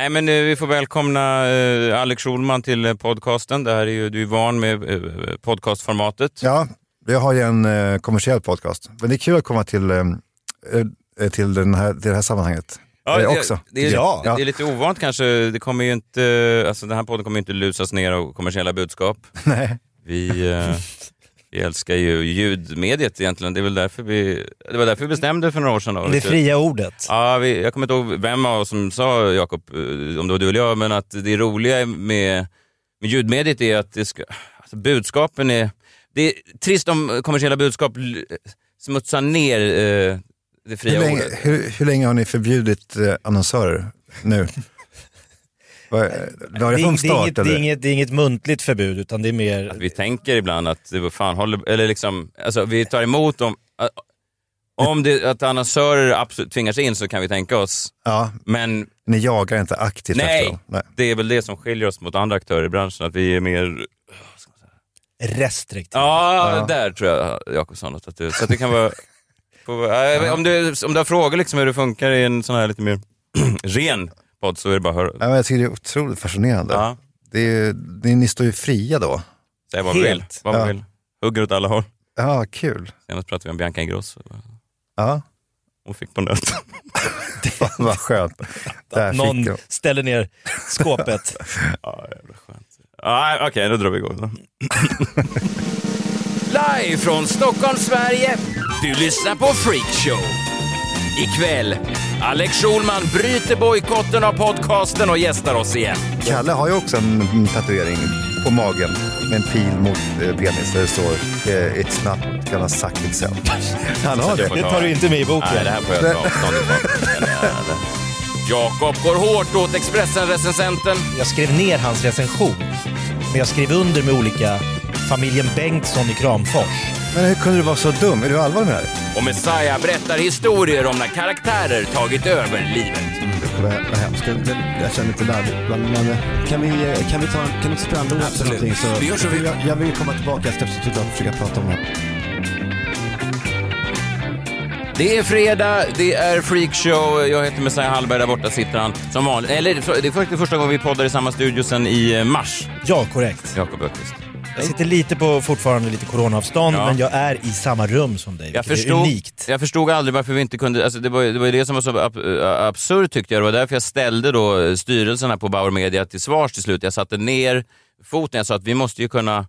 Nej, men eh, vi får välkomna eh, Alex Schulman till eh, podcasten. Det här är ju, du är van med podcastformatet. Ja, jag har ju en eh, kommersiell podcast. Men det är kul att komma till, eh, till, den här, till det här sammanhanget. Ja, det, också. Det är, Ja. det är lite ovant kanske. Det kommer ju inte, alltså den här podden kommer ju inte lusas ner av kommersiella budskap. Nej. Vi, eh, vi älskar ju ljudmediet egentligen. Det, är väl därför vi, det var därför vi bestämde för några år sedan. Då. Det fria ordet. Ja, vi, jag kommer inte ihåg vem av oss som sa, Jakob, eh, om det var du eller jag, men att det roliga med, med ljudmediet är att det ska, alltså budskapen är... Det är trist om kommersiella budskap smutsar ner eh, det fria Hur, länge, ordet. hur, hur länge har ni förbjudit eh, annonsörer nu? Vad var Det från det, är start? inget, det, är inget, det är inget muntligt förbud utan det är mer... Att vi tänker ibland att det vad fan håller... Eller liksom, alltså vi tar emot om... Om det, att annonsörer absolut tvingar sig in så kan vi tänka oss. Ja, Men ni jagar inte aktivt efter nej, dem? Nej. det är väl det som skiljer oss mot andra aktörer i branschen. Att vi är mer restriktiv. Ja, där tror jag Jakob sa något. Att du, så att det kan vara... På, äh, om, du, om du har frågor liksom hur det funkar i en sån här lite mer ren podd så är det bara höra. Ja, men jag tycker det är otroligt fascinerande. Ja, Det är, ju- ni, ni står ju fria då. säg vad man vill. Helt. Vad man Ja. vill. Hugger åt alla håll. Ja, kul. Senast pratade vi om Bianca Ingrosso. Ja, Hon fick på nöten. fan vad skönt. Där Någon fick ställer ner skåpet. Ja, jävla skönt. Ja, Okej, då drar vi igång. då. Live från Stockholm, Sverige. Du lyssnar på Freakshow. Ikväll, Alex Schulman bryter bojkotten av podcasten och gästar oss igen. Kalle har ju också en tatuering på magen med en pil mot eh, penis där det står eh, It's not gonna suck itself. Han har det. Det tar du inte med i boken. Nej, det här får jag ta avstånd ifrån. jag. Jakob går hårt åt Expressen-recensenten. Jag skrev ner hans recension. Men jag skrev under med olika familjen Bengtsson i Kramfors. Men hur kunde du vara så dum? Är du allvarlig med det här? Och Messiah berättar historier om när karaktärer tagit över livet. Vad, vad hemskt. Jag, jag känner lite larvigt. Men, men eh, kan vi, eh, kan vi ta en, kan vi spela en låt eller Absolut. någonting? Så, Vi gör så. för jag, jag vill komma tillbaka efter att jag försöka prata om det. Det är fredag, det är freakshow. Jag heter Messiah Hallberg, där borta sitter han som vanligt. Eller det är faktiskt första gången vi poddar i samma studio sen i eh, mars. Ja, korrekt. Jakob Öqvist. Jag sitter lite på fortfarande lite coronaavstånd, Ja. men jag är i samma rum som dig, Jag vilket är unikt. jag förstod aldrig varför vi inte kunde, alltså det var ju det, var ju det som var så ab, äh, absurt tyckte jag. Det var därför jag ställde då eh, styrelserna på Bauer Media till svars till slut. Jag satte ner foten, jag sa att vi måste ju kunna, eh,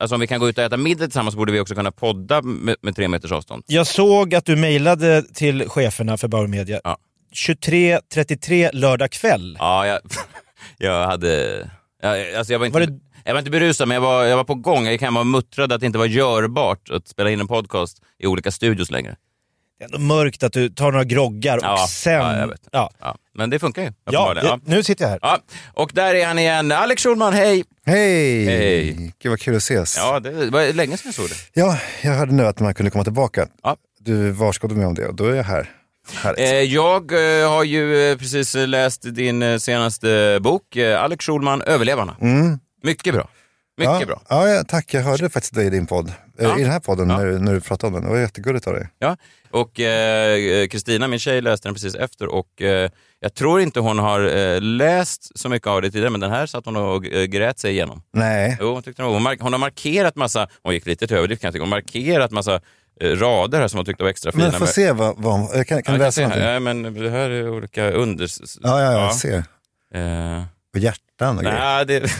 alltså om vi kan gå ut och äta middag tillsammans borde vi också kunna podda med, med tre meters avstånd. Jag såg att du mejlade till cheferna för Bauer Media. Ja. 23.33 lördag kväll. Ja, jag, jag hade, jag, alltså jag var inte... Var det- Jag var inte berusad, men jag var, jag var på gång. Jag gick hem och muttrade att det inte var görbart att spela in en podcast i olika studios längre. Det är ändå mörkt att du tar några groggar och Ja, sen... ja, jag vet. Ja, Ja, men det funkar ju. ja, det, nu sitter jag här. Ja, och där är han igen. Alex Schulman, hej! Hej! Hej. Gud vad kul att ses. Ja, det var länge sedan jag såg det. Ja, jag hörde nu att man kunde komma tillbaka. Ja. Du varskade mig om det och då är jag här. Härligt. Eh, jag eh, har ju eh, precis läst din senaste bok, Alex Schulman, Överlevarna. Mm. Mycket bra. Mycket ja, bra. Ja, tack. Jag hörde faktiskt dig i din podd. Eh, Ja. I den här podden Ja. när, du- när du pratade om den. Det var jättegulligt av dig. Ja. Och eh, Kristina, min tjej, läste den precis efter och eh, jag tror inte hon har eh, läst så mycket av det tidigare, men den här satt hon och eh, grät sig igenom. Nej. Jo, hon, tyckte hon, mark- hon har markerat massa, hon gick lite till överdrift kan jag tycka, hon har markerat massa eh, rader här som hon tyckte var extra fina. Men få se vad, vad hon- jag kan, kan du jag läsa se någonting? Ja, men det här är olika under... Ja, ja, jag ser. Eh, Och hjärtan och grejer. nej, det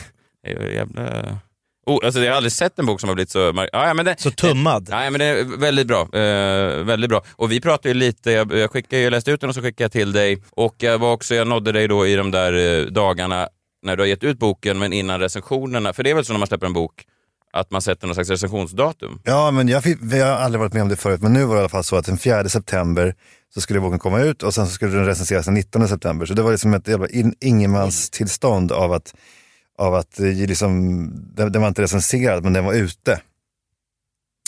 det är ju jävla... Oh, alltså, jag har aldrig sett en bok som har blivit så... mar- Ja, men det, Så tummad. Nej, men det är väldigt bra. Eh, väldigt bra. Och vi pratade ju lite, jag, jag, skickade, jag läste ut den och så skickade jag till dig. Och jag, var också, jag nådde dig då i de där eh, dagarna när du har gett ut boken, men innan recensionerna. För det är väl så när man släpper en bok, att man sätter någon slags recensionsdatum. Ja, men jag, fick, jag har aldrig varit med om det förut, men nu var det i alla fall så att den 4 september så skulle boken komma ut och sen så skulle den recenseras den 19 september. Så det var liksom ett jävla in, ingenmanstillstånd av att, av att det, liksom, den, den var inte recenserad men den var ute.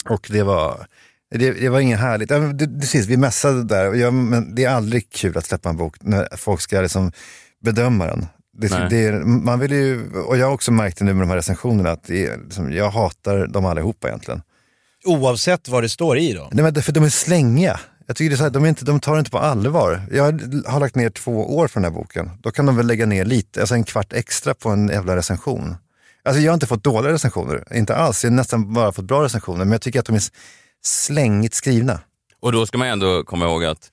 Och det var, det, det var inget härligt. Ja, det, precis, vi mässade där. Ja, men det är aldrig kul att släppa en bok när folk ska liksom bedöma den. Det, det, man vill ju, och jag har också märkt det nu med de här recensionerna att det är, liksom, jag hatar dem allihopa egentligen. Oavsett vad det står i då. Nej, men för de är slängiga. Jag tycker det är så här, de, är inte, de tar det inte på allvar. Jag har lagt ner två år för den här boken. Då kan de väl lägga ner lite, alltså en kvart extra på en jävla recension. Alltså jag har inte fått dåliga recensioner, inte alls. Jag har nästan bara fått bra recensioner. Men jag tycker att de är slängigt skrivna. Och då ska man ändå komma ihåg att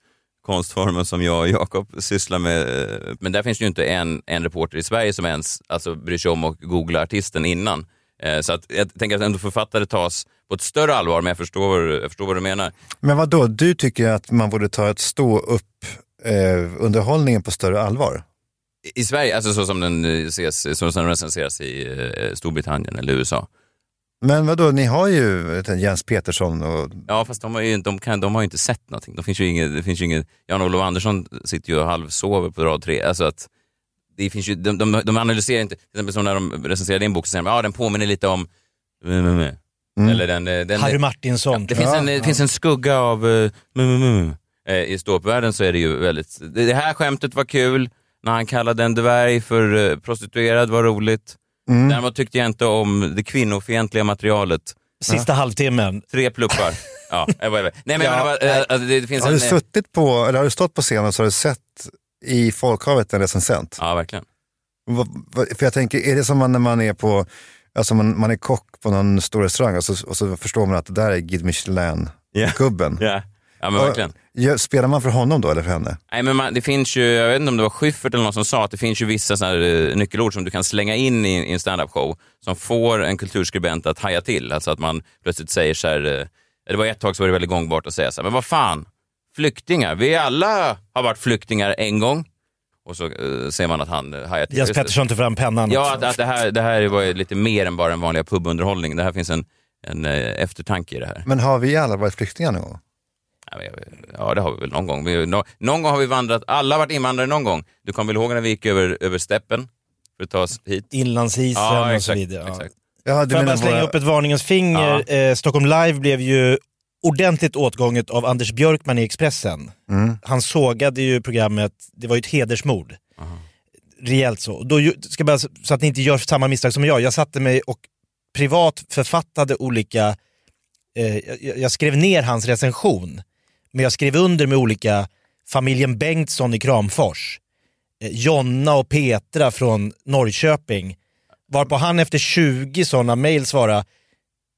konstformen som jag och Jakob sysslar med, eh, men där finns det ju inte en, en reporter i Sverige som ens alltså, bryr sig om att googla artisten innan. Eh, Så att jag tänker att ändå författare tas på ett större allvar, men jag förstår, jag förstår vad du menar. Men vad då? du tycker att man borde ta ett stå upp eh, underhållningen på större allvar? I Sverige, alltså så som den eh, ses, så som den recenseras i eh, Storbritannien eller USA. Men vad då? ni har ju Jens Petersson och Ja, fast de har ju, de kan, de har inte sett någonting. De finns ju inget, det finns ju inget, Jan-Olof Andersson sitter ju och halvsover på rad tre. Alltså att det finns ju, de, de, de analyserar inte, till exempel som när de recenserar din bok så säger de ja den påminner lite om mm, mm, mm. Eller den, eh, den, Harry Martinsson. det tror finns en, det finns en skugga av uh, mm, mm, mm. Eh, I ståuppvärlden så är det ju väldigt, det, det här skämtet var kul, när han kallade en dvärg för eh, prostituerad var roligt. Däremot tyckte jag inte om det kvinnofientliga materialet. Sista halvtimmen. Tre pluppar. ja, nej men Ja, eh, alltså, det, det finns har en... du suttit på, eller har du stått på scenen så har du sett i folkhavet en recensent? Ja, verkligen. För jag tänker, är det som när man är på, alltså man, man är kock på någon stor restaurang och så, och så förstår man att det där är Guide Michelin-gubben. Ja, ja men Och- verkligen. Spelar man för honom då eller för henne? Nej, men man, det finns ju, jag vet inte om det var Schyffert eller någon som sa att det finns ju vissa såna eh, nyckelord som du kan slänga in i, i en standup-show som får en kulturskribent att haja till. Alltså att man plötsligt säger så här, eh, det var ett tag så var det väldigt gångbart att säga så här, men vad fan, flyktingar, vi alla har varit flyktingar en gång. Och så eh, ser man att han eh, hajar till. Jens. Pettersson tar fram pennan Ja, att, att det, här, det här var ju lite mer än bara en vanliga pubunderhållning. Det här finns en, en eh, eftertanke i det här. Men har vi alla varit flyktingar någon gång? Ja, Ja, det har vi väl någon gång. Vi, nå- någon gång har vi vandrat, alla har varit invandrare någon gång. Du kommer väl ihåg när vi gick över, över steppen för att ta oss hit? Inlandsisen Ja, och så exakt. vidare. Ja. exakt. Ja, du Får jag bara slänga våra- upp ett varningens finger? Eh, Stockholm Live blev ju ordentligt åtgånget av Anders Björkman i Expressen. Mm. Han sågade ju programmet, det var ju ett hedersmord. Rejält så. Då, ska bara, så att ni inte gör samma misstag som jag. Jag satte mig och privat författade olika, eh, jag, jag skrev ner hans recension, men jag skrev under med olika familjen Bengtsson i Kramfors, eh, Jonna och Petra från Norrköping, varpå han efter 20 sådana mail svarade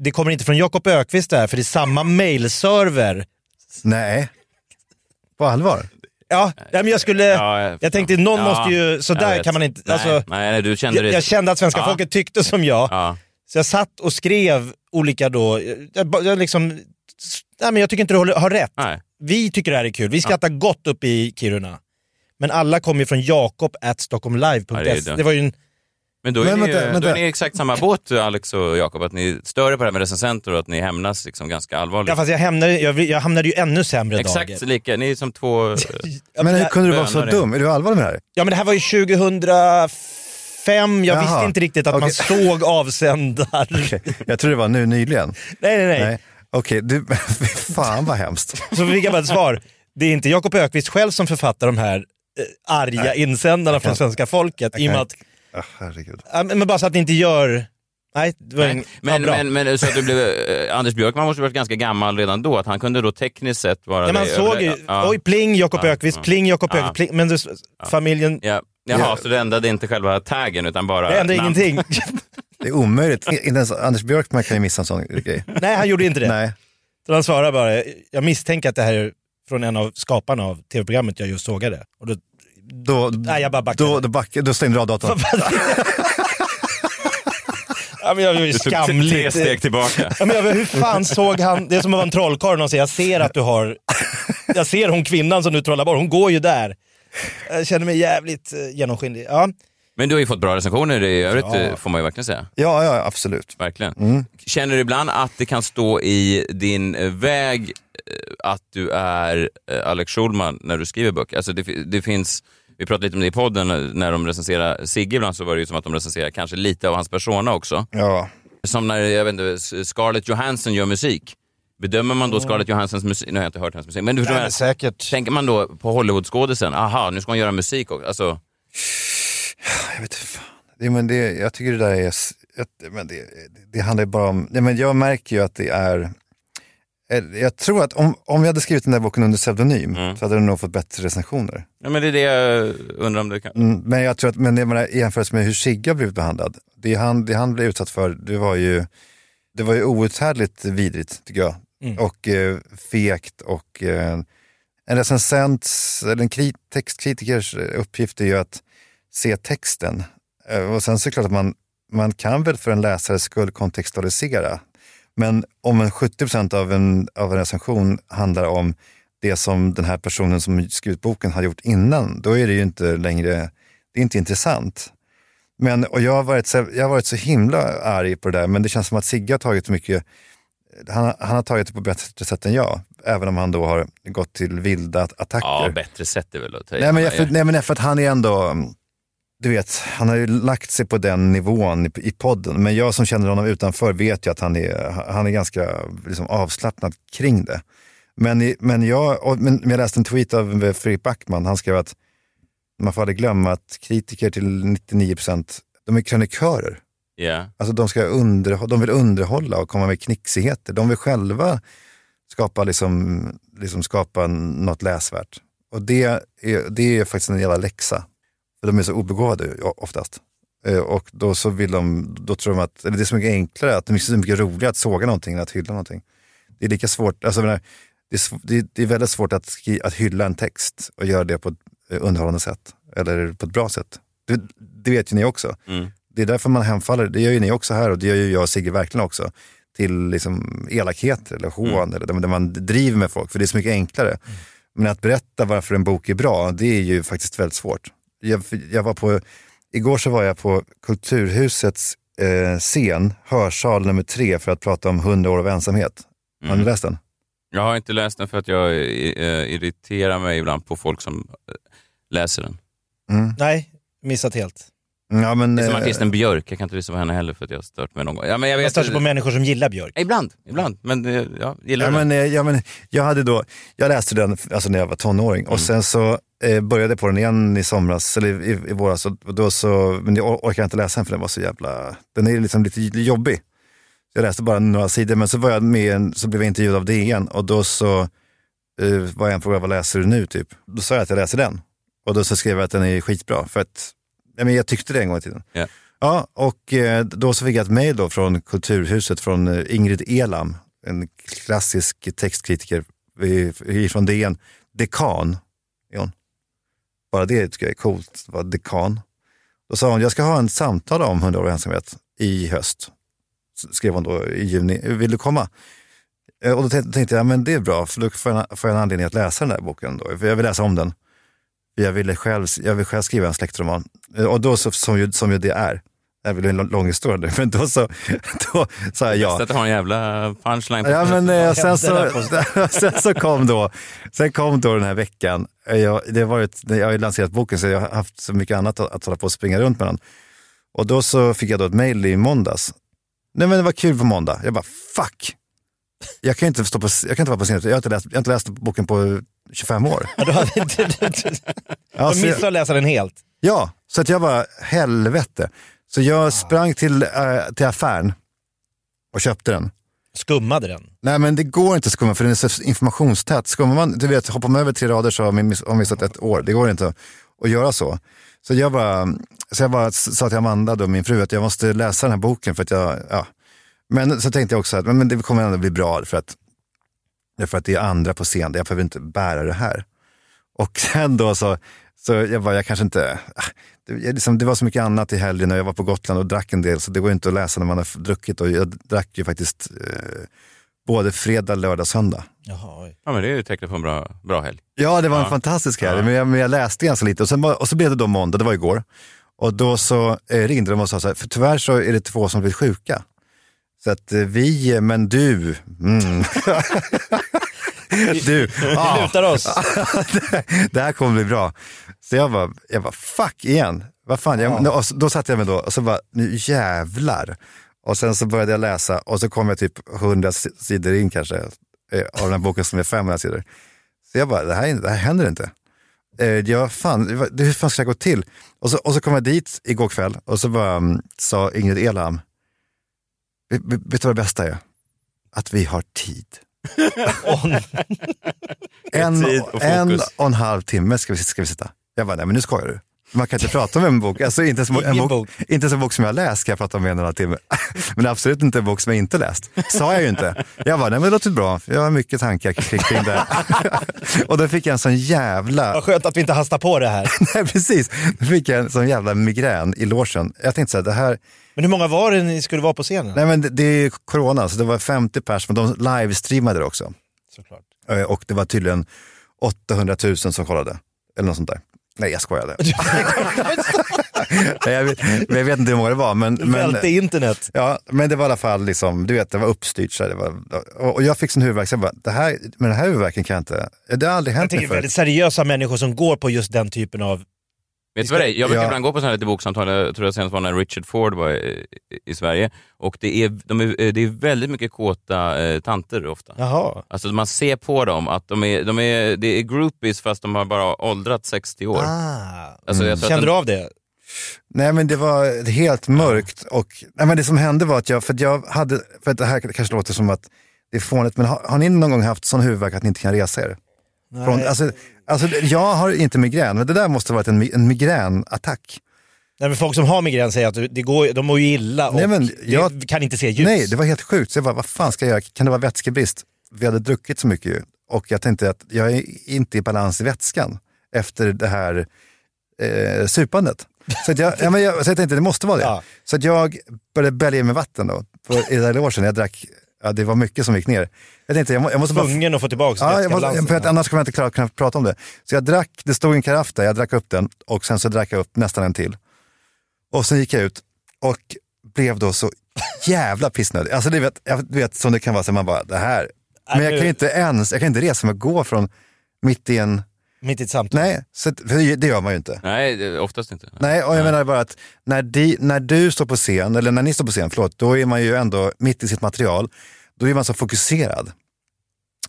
det kommer inte från Jakob Ökvist det här för det är samma mailserver. Nej, på allvar? Ja, nej, men jag skulle, Ja, jag- jag tänkte någon Ja, måste ju, sådär kan man inte, Nej, alltså, nej, nej, du kände jag, det. jag kände att svenska Ja. folket tyckte som jag. Ja. Så jag satt och skrev olika då, jag, jag liksom, nej men jag tycker inte du har, rätt. Nej. Vi tycker det här är kul, vi skrattar gott upp i Kiruna. Men alla kommer ju från jakob at Ja, stockholmlive.se. det var ju en, Men då är, Men ni, vänta, då vänta. är ni exakt samma båt, Alex och Jakob, att ni stör er på det här med recensenter och att ni hämnas liksom ganska allvarligt. ja, fast jag hamnade, jag, jag hamnade ju ännu sämre Exakt dagar. lika, ni är som två... Ja, Men hur kunde du vara så dum? Är du allvarlig med det här? Ja men det här var ju 2005, jag Jaha. visste inte riktigt att man Okej. såg avsändare. Okej, Jag tror det var nu nyligen. Nej nej nej. Nej. Okej, du, fy fan vad hemskt. Så fick jag bara ett svar. Det är inte Jakob Ökvist själv som författar de här eh, arga insändarna från svenska folket. I och med att, Ah, herregud. ja, men bara så att ni inte gör... Nej, det var Nej, men, ja, bra. men, men så att du blev, eh, Anders Björkman måste ha varit ganska gammal redan då, att han kunde då tekniskt sett vara Nej, man såg ju. Ja. oj pling Jakob Ja, Ökvist, ja. pling Jakob Ja. Ökvist, pling, men det, familjen, Ja. Jaha, så det ändrade inte själva taggen utan bara det namn. ingenting. Det är omöjligt. Inte ens Anders Björkman kan ju missa en sån grej. Nej, han gjorde inte det. Nej. Så han svarade bara, jag misstänker att det här är från en av skaparna av tv-programmet jag just sågade. Och då, Då, Nej, jag bara backade. då, då, back, då stängde du av datorn. ja, men jag var ju Du tog tre skamligt. steg tillbaka. Ja, men jag, hur fan såg han, det är som att vara en trollkarl och säga jag ser att du har, jag ser hon kvinnan som du trollar bort, hon går ju där. Jag känner mig jävligt eh, genomskinlig. Ja. Men du har ju fått bra recensioner i övrigt, eh, får man ju verkligen säga. Ja, ja, absolut. Verkligen. Mm. Känner du ibland att det kan stå i din eh, väg att du är eh, Alex Schulman när du skriver böcker? Alltså det, det finns vi pratade lite om det i podden när de recenserade Sigge ibland så var det ju som att de recenserade kanske lite av hans persona också. Ja, Som när jag vet inte, Scarlett Johansson gör musik. Bedömer man då Scarlett Johanssons musik, nu har jag inte hört hennes musik, men du förstår Nej, men säkert. Tänker man då på Hollywoodskådisen, aha, nu ska hon göra musik också. Alltså, jag vet inte fan. Det, men det, jag tycker det där är, men det, det handlar ju bara om, nej, men jag märker ju att det är, eh, jag tror att om, om jag hade skrivit den där boken under pseudonym Mm. så hade den nog fått bättre recensioner. ja, men det är det jag undrar om det kan... Mm, men jag tror att, men jag menar, i jämförelse med hur Sigge har blivit behandlad, det han, det han blev utsatt för, det var ju, det var ju outhärdligt vidrigt tycker jag. Mm. Och eh, fegt och eh, en recensents, eller en krit, textkritikers uppgift är ju att se texten. Eh, och sen så är det klart att man, man kan väl för en läsares skull kontextualisera. Men om en 70 av en, av en recension handlar om det som den här personen som skrivit boken har gjort innan, då är det ju inte längre, det är inte intressant. Men, och jag har, varit så, jag har varit så himla arg på det där, men det känns som att Sigge har tagit mycket, han, han har tagit det på bättre sätt än jag, även om han då har gått till vilda attacker. Ja, bättre sätt är väl att ta. Nej men, jag, för, nej men för att han är ändå, du vet, han har ju lagt sig på den nivån i, i podden. Men jag som känner honom utanför vet ju att han är, han är ganska liksom, avslappnad kring det. Men, i- men, jag, och, men jag läste en tweet av eh, Fredrik Backman, han skrev att man får aldrig glömma att kritiker till 99 procent, de är krönikörer. Ja. Alltså de, ska underhå- de vill underhålla och komma med knixigheter. De vill själva skapa, liksom, liksom skapa något läsvärt. Och det är, det är faktiskt en jävla läxa. För de är så obegåvade oftast. Eh, Och då så vill de, då tror de att, det är så mycket enklare, att det är så mycket roligare att såga någonting än att hylla någonting. Det är lika svårt, alltså menar, det är, det är, väldigt svårt att, skri, att hylla en text och göra det på ett eh, underhållande sätt. Eller på ett bra sätt. Det, det vet ju ni också. Mm. Det är därför man hemfaller, det gör ju ni också här och det gör ju jag och Sigge verkligen också, till liksom elakheter eller hån eller där, man driver med folk, för det är så mycket enklare. Men att berätta varför en bok är bra, det är ju faktiskt väldigt svårt. Jag, jag var på, igår så var jag på Kulturhusets eh, scen, hörsal nummer tre, för att prata om 100 år av ensamhet. Har ni Mm. läst den? Jag har inte läst den för att jag eh, irriterar mig ibland på folk som eh, läser den. Nej, missat helt. Ja, men, Det är som eh, artisten Björk, jag kan inte lyssna på henne heller för att jag har stört mig någon gång. Ja, men jag Man vet, stör sig på människor som gillar Björk. Ibland, ibland. Men eh, ja, gillar Ja, men, eh, ja, men, jag, hade då, jag läste den alltså, när jag var tonåring och sen så eh, började jag på den igen i somras, eller i, i våras. Och då så, men jag or- orkar inte läsa den för den var så jävla, den är liksom lite jobbig. Jag läste bara några sidor men så, var jag med, så blev jag intervjuad av DN och då så eh, var jag en fråga, vad läser du nu typ? Då sa jag att jag läser den. Och då så skrev jag att den är skitbra för att ja, men jag tyckte det en gång i tiden. Ja. Ja, och eh, då så fick jag ett mejl då från Kulturhuset från eh, Ingrid Elam, en klassisk textkritiker från DN. Dekan är hon. Bara det tycker jag är coolt, vara dekan. Då sa hon, jag ska ha en samtal om 100 år ensamhet i höst. Skrev hon då i juni, vill du komma? Eh, Och då tänkte jag, men det är bra, för då får jag en anledning att läsa den där boken. Då, för jag vill läsa om den. Jag, ville själv, jag vill själv skriva en släktroman. Eh, Och då, så, som, ju, som ju det är, det blir en lång- historia, nu, men då, så, då sa jag ja. Bäst att du har en jävla punchline. Ja, men, eh, sen, så, sen så kom då, sen kom då den här veckan. Eh, Jag, det har varit, jag har ju lanserat boken så jag har haft så mycket annat att, att hålla på och springa runt med den. Och då så fick jag då ett mejl i måndags. Nej men det var kul på måndag. Jag bara fuck. Jag kan inte, stå på, jag kan inte vara på scen. Jag har inte läst, jag har inte läst boken på 25 år. Ja, Du hade inte... Missade att läsa den helt. Ja, så att jag var helvete. Så jag sprang till, äh, till affären och köpte den. Skummade den. Nej men det går inte att skumma för den är så informationstät. Skummar man, du vet, hoppar man över tre rader så har man miss- missat ett år. Det går inte att göra så. Så jag bara, så jag bara sa till Amanda, då, min fru, att jag måste läsa den här boken för att jag, ja. Men så tänkte jag också att men, men det kommer ändå bli bra för att, för att det är andra på scen, jag behöver inte bära det här. Och sen då så, så jag bara, jag kanske inte, ah, det, liksom, det var så mycket annat i helgen och jag var på Gotland och drack en del så det går inte att läsa när man har druckit och jag drack ju faktiskt eh, både fredag, lördag, söndag. Jaha, oj. Ja, men det är ju tecknet på en bra, bra helg. Ja, det var en Ja. fantastisk helg, Ja. men, jag, men jag läste ganska lite och, sen, var- och så blev det då måndag, det var igår. Och då så eh, ringde de och sa så här, för tyvärr så är det två som blivit sjuka. Så att eh, vi, men du, mm. Du, Vi ah, lutar oss. det här kommer bli bra. Så jag bara, jag bara fuck igen. Vad fan, jag, så- då satte jag mig då och så bara, nu jävlar. Och sen så började jag läsa och så kom jag typ 100 s- sidor in kanske eh, av den här boken som är 500 sidor. Så jag bara, det här, det här händer inte. Eh, Jag, fan, hur fan ska jag gå till? Och så, och så kom jag dit igår kväll och så bara, mm, sa Ingrid Elham, "Vet- du vad det bästa är? Att vi har tid. En, Tid och en och en halv timme ska vi, ska vi sitta. Jag bara, nej men nu skojar du. Man kan inte prata om en bok, alltså inte ens en, bok, bok. inte ens en bok som jag har läst ska jag prata om en halv timme. Men absolut inte en bok som jag inte läst. Sa jag ju inte. Jag bara, nej men det låter bra, jag har mycket tankar kring, det. och då fick jag en sån jävla, Vad skönt att vi inte hastar på det här. nej precis, då fick jag en sån jävla migrän i logen. Jag tänkte så här, det här, Men hur många var det ni skulle vara på scenen? nej men det, det är corona, så det var 50 pers, men de livestreamade det också. Såklart. Eh, Och det var tydligen 800 000 som kollade. Eller något sånt där. Nej, jag skojade. Nej, jag, vet, jag vet inte hur många det var. Men, men, Välte internet. ja, men det var i alla fall, liksom, du vet, det var uppstyrt. Så det var, och jag fick sån huvudvärk, så jag bara, det här, men den här huvudvärken kan jag inte, det har aldrig hänt mig förut. väldigt seriösa människor som går på just den typen av... Vet du vad det är? Jag brukar Ja. ibland gå på sådana här lite boksamtal, jag tror det senast var när Richard Ford var i, i Sverige. Och det är, de är, det är väldigt mycket kåta eh, tanter ofta. Jaha. Alltså man ser på dem att de är, de är, det är groupies fast de har bara åldrats 60 år. Ah. Alltså, jag att Kände du av det? Nej men det var helt mörkt och nej, men det som hände var att jag, för att jag hade, för att det här kanske låter som att det är fånigt, men har, har ni någon gång haft sån huvudvärk att ni inte kan resa er? Från, alltså, alltså, jag har inte migrän, men det där måste ha varit en, en migränattack. Nej, men folk som har migrän säger att det går, de mår ju illa och Nej, men jag- kan inte se ljus. Nej, det var helt sjukt. Så jag bara, vad fan ska jag göra? Kan det vara vätskebrist? Vi hade druckit så mycket ju. Och jag tänkte att jag är inte i balans i vätskan efter det här eh, supandet. Så, att jag, ja, men jag, så jag tänkte det måste vara det. Ja. Så att jag började bälga i mig vatten då. På, I det där logen. Jag drack, ja, det var mycket som gick ner. Jag tänkte jag, må, jag måste bara Tvungen att få tillbaka Ja, jag måste, för att annars kommer jag inte klara, kunna prata om det. Så jag drack, det stod en karaff där, jag drack upp den och sen så drack jag upp nästan en till. Och sen gick jag ut och blev då så jävla pissnödig. Alltså du vet, jag, vet som det kan vara, så man bara, det här. Men jag kan inte ens, jag kan inte resa mig och gå från mitt i en, Mitt i ett samtal. nej, så, för det- gör man ju inte. Nej, oftast inte. Nej, och jag menar bara att när, de, när du står på scen, eller när ni står på scen, förlåt, då är man ju ändå mitt i sitt material. Då är man så fokuserad.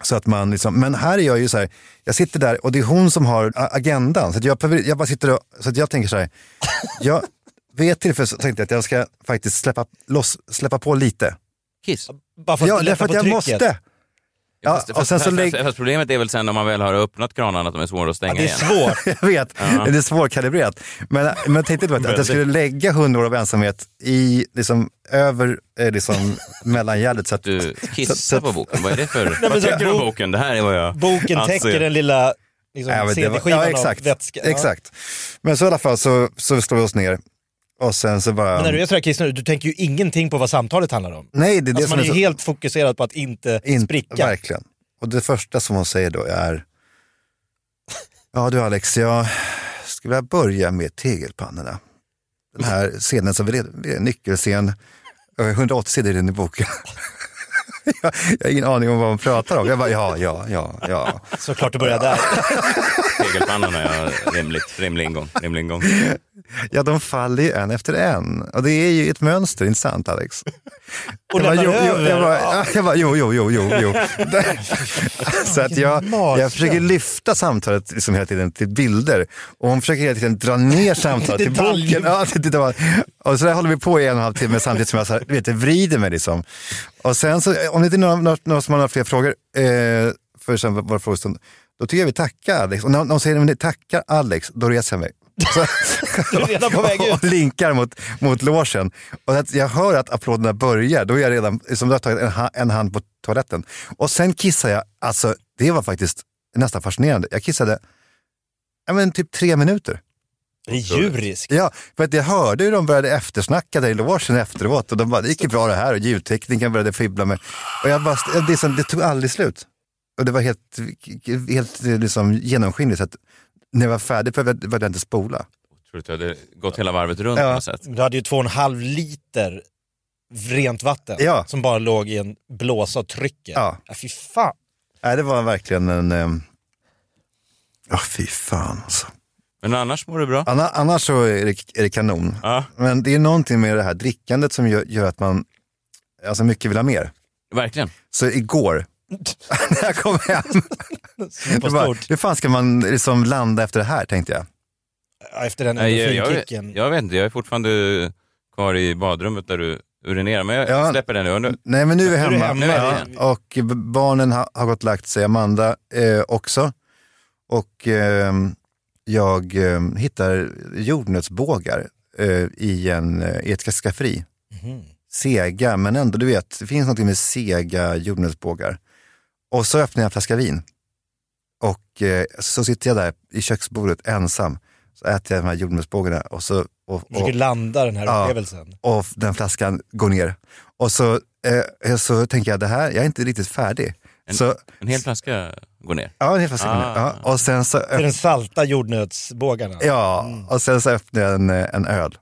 Så att man liksom, men här är jag ju så här, jag sitter där och det är hon som har agendan. Så att jag, behöver- jag bara sitter och, så att jag tänker så här, jag, vid ett tillfälle så tänkte jag att jag ska faktiskt släppa, loss, släppa på lite. Kiss. Bara för att Ja, lätta därför att på jag trycket. måste. Ja, fast, och fast, sen så fast, lägg- fast, problemet är väl sen när man väl har öppnat kranarna att de är svåra att stänga Ja, det är igen. svårt. Jag vet, Ja. det är svårkalibrerat. Men, men jag tänkte bara att, att jag skulle lägga hundra år av ensamhet i, liksom, över eh, liksom, mellangärdet. Så att, Du så- kissar så- på boken, vad är det för... men vad så tycker du om bok- boken? Det här är vad jag Boken anser. täcker den lilla liksom, Ja, CD-skivan ja, exakt, av vätska. Ja. Exakt. Men så i alla fall så, så slår vi oss ner och sen så bara... Men när du är sådär kissnödig, du tänker ju ingenting på vad samtalet handlar om. Nej, det är det Alltså som man är ju så... helt fokuserad på att inte in- spricka. Verkligen. Och det första som hon säger då är, ja du Alex, jag skulle vilja börja med tegelpannorna. Den här scenen som vi är en nyckelscen, Eh, 180 sidor in i boken. jag, jag har ingen aning om vad hon pratar om. Jag bara, ja, ja, ja, ja. Såklart du börjar där. Tegelpannorna, ja, rimligt, rimlig ingång. Rimlig ingång. Ja, de faller ju en efter en. Och det är ju ett mönster, inte sant Alex? Och jag, bara, jo, jo, jag, bara, ja, jag bara, jo, jo, jo, jo, jo. Så att jag, jag försöker lyfta samtalet liksom hela tiden till bilder och hon försöker hela tiden dra ner samtalet till boken. Ja, till och så där håller vi på i en och en halv timme samtidigt som jag så här, vet, vrider mig. Liksom. Och sen så, om det inte är några, några, som har fler frågor, eh, för sen vår frågestund, då tycker jag vi tackar Alex. Och när de säger att tackar Alex, då reser jag mig. Så, Du är redan på väg ut. och linkar mot, mot logen. Och att jag hör att applåderna börjar, då är jag redan, som du har tagit en, ha- en hand på toaletten. Och sen kissar jag, alltså det var faktiskt nästan fascinerande. Jag kissade, ja men typ tre minuter. Det är djuriskt. Ja, för att jag hörde hur de började eftersnacka där i logen efteråt och de bara, det gick ju bra det här och ljudtekniken började fibbla med. Och jag bara, det, som- det tog aldrig slut. Och det var helt, helt liksom genomskinligt. Så att när jag var färdig behövde jag inte spola. Tror du att du hade gått hela varvet runt Ja. på något sätt? Du hade ju två och en halv liter rent vatten Ja. som bara låg i en blåsa och trycker. Ja. Ja, fy fan. Nej, det var verkligen en... eh, Ja, fy fan alltså. Men annars mår du bra? Anna, annars så är det, är det kanon. Ja, Men det är någonting med det här drickandet som gör, gör att man alltså mycket vill ha mer. verkligen. Så igår, när jag kom hem, På jag bara, stort. hur fan ska man liksom landa efter det här tänkte jag. Ja, Efter den Nej, jag, jag, vet inte, jag är fortfarande kvar i badrummet där du urinerar, men jag Ja. släpper den nu. Nej men nu är vi Nu är hemma, hemma, Ja, ja. och barnen ha, har gått och lagt sig, Amanda eh, också. Och eh, jag eh, hittar jordnötsbågar eh, i, en, eh, ett skafferi. Mhm. Sega, men ändå du vet, det finns något med sega jordnötsbågar. Och så öppnar jag en flaska vin. Och eh, så sitter jag där i köksbordet ensam. Så äter jag de här jordnötsbågarna och så och, och, Försöker landa den här Ja. upplevelsen. och den flaskan går ner. Och så, eh, så tänker jag, det här, jag är inte riktigt färdig. En- Så, En hel flaska går ner. ja, en hel flaska går ner. Ah. Ja, och sen så, För den salta jordnötsbågarna. ja, och sen så öppnade jag en, eh, en öl.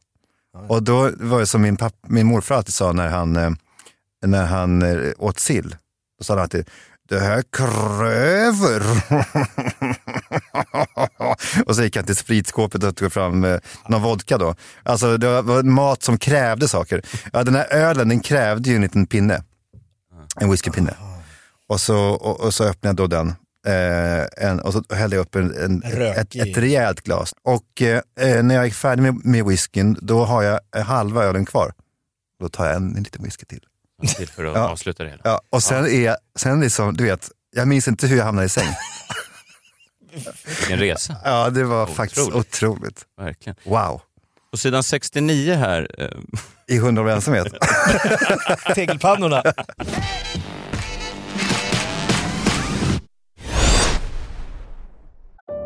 Och då var det som min, papp, min morfar alltid sa när han, eh, när han eh, åt sill. Då sa han alltid, det här kräver. och så gick han till spritskåpet och tog fram eh, någon vodka då. Alltså det var mat som krävde saker. Ja, den här ölen den krävde ju en liten pinne. En whiskypinne. Och så, och, och så öppnade jag då den. Eh, en, och så hällde jag upp en, en, ett, ett rejält glas. Och eh, eh, när jag är färdig med, med whiskyn, då har jag eh, halva ölen kvar. Då tar jag en, en liten whisky till. Till för att Ja. avsluta det hela. Ja, och sen är jag, sen liksom, du vet, jag minns inte hur jag hamnade i säng. Vilken resa, Ja, det var faktiskt Otroligt. otroligt. verkligen. Wow. På sidan 69 här, eh, I hundra år av ensamhet. Tegelpannorna.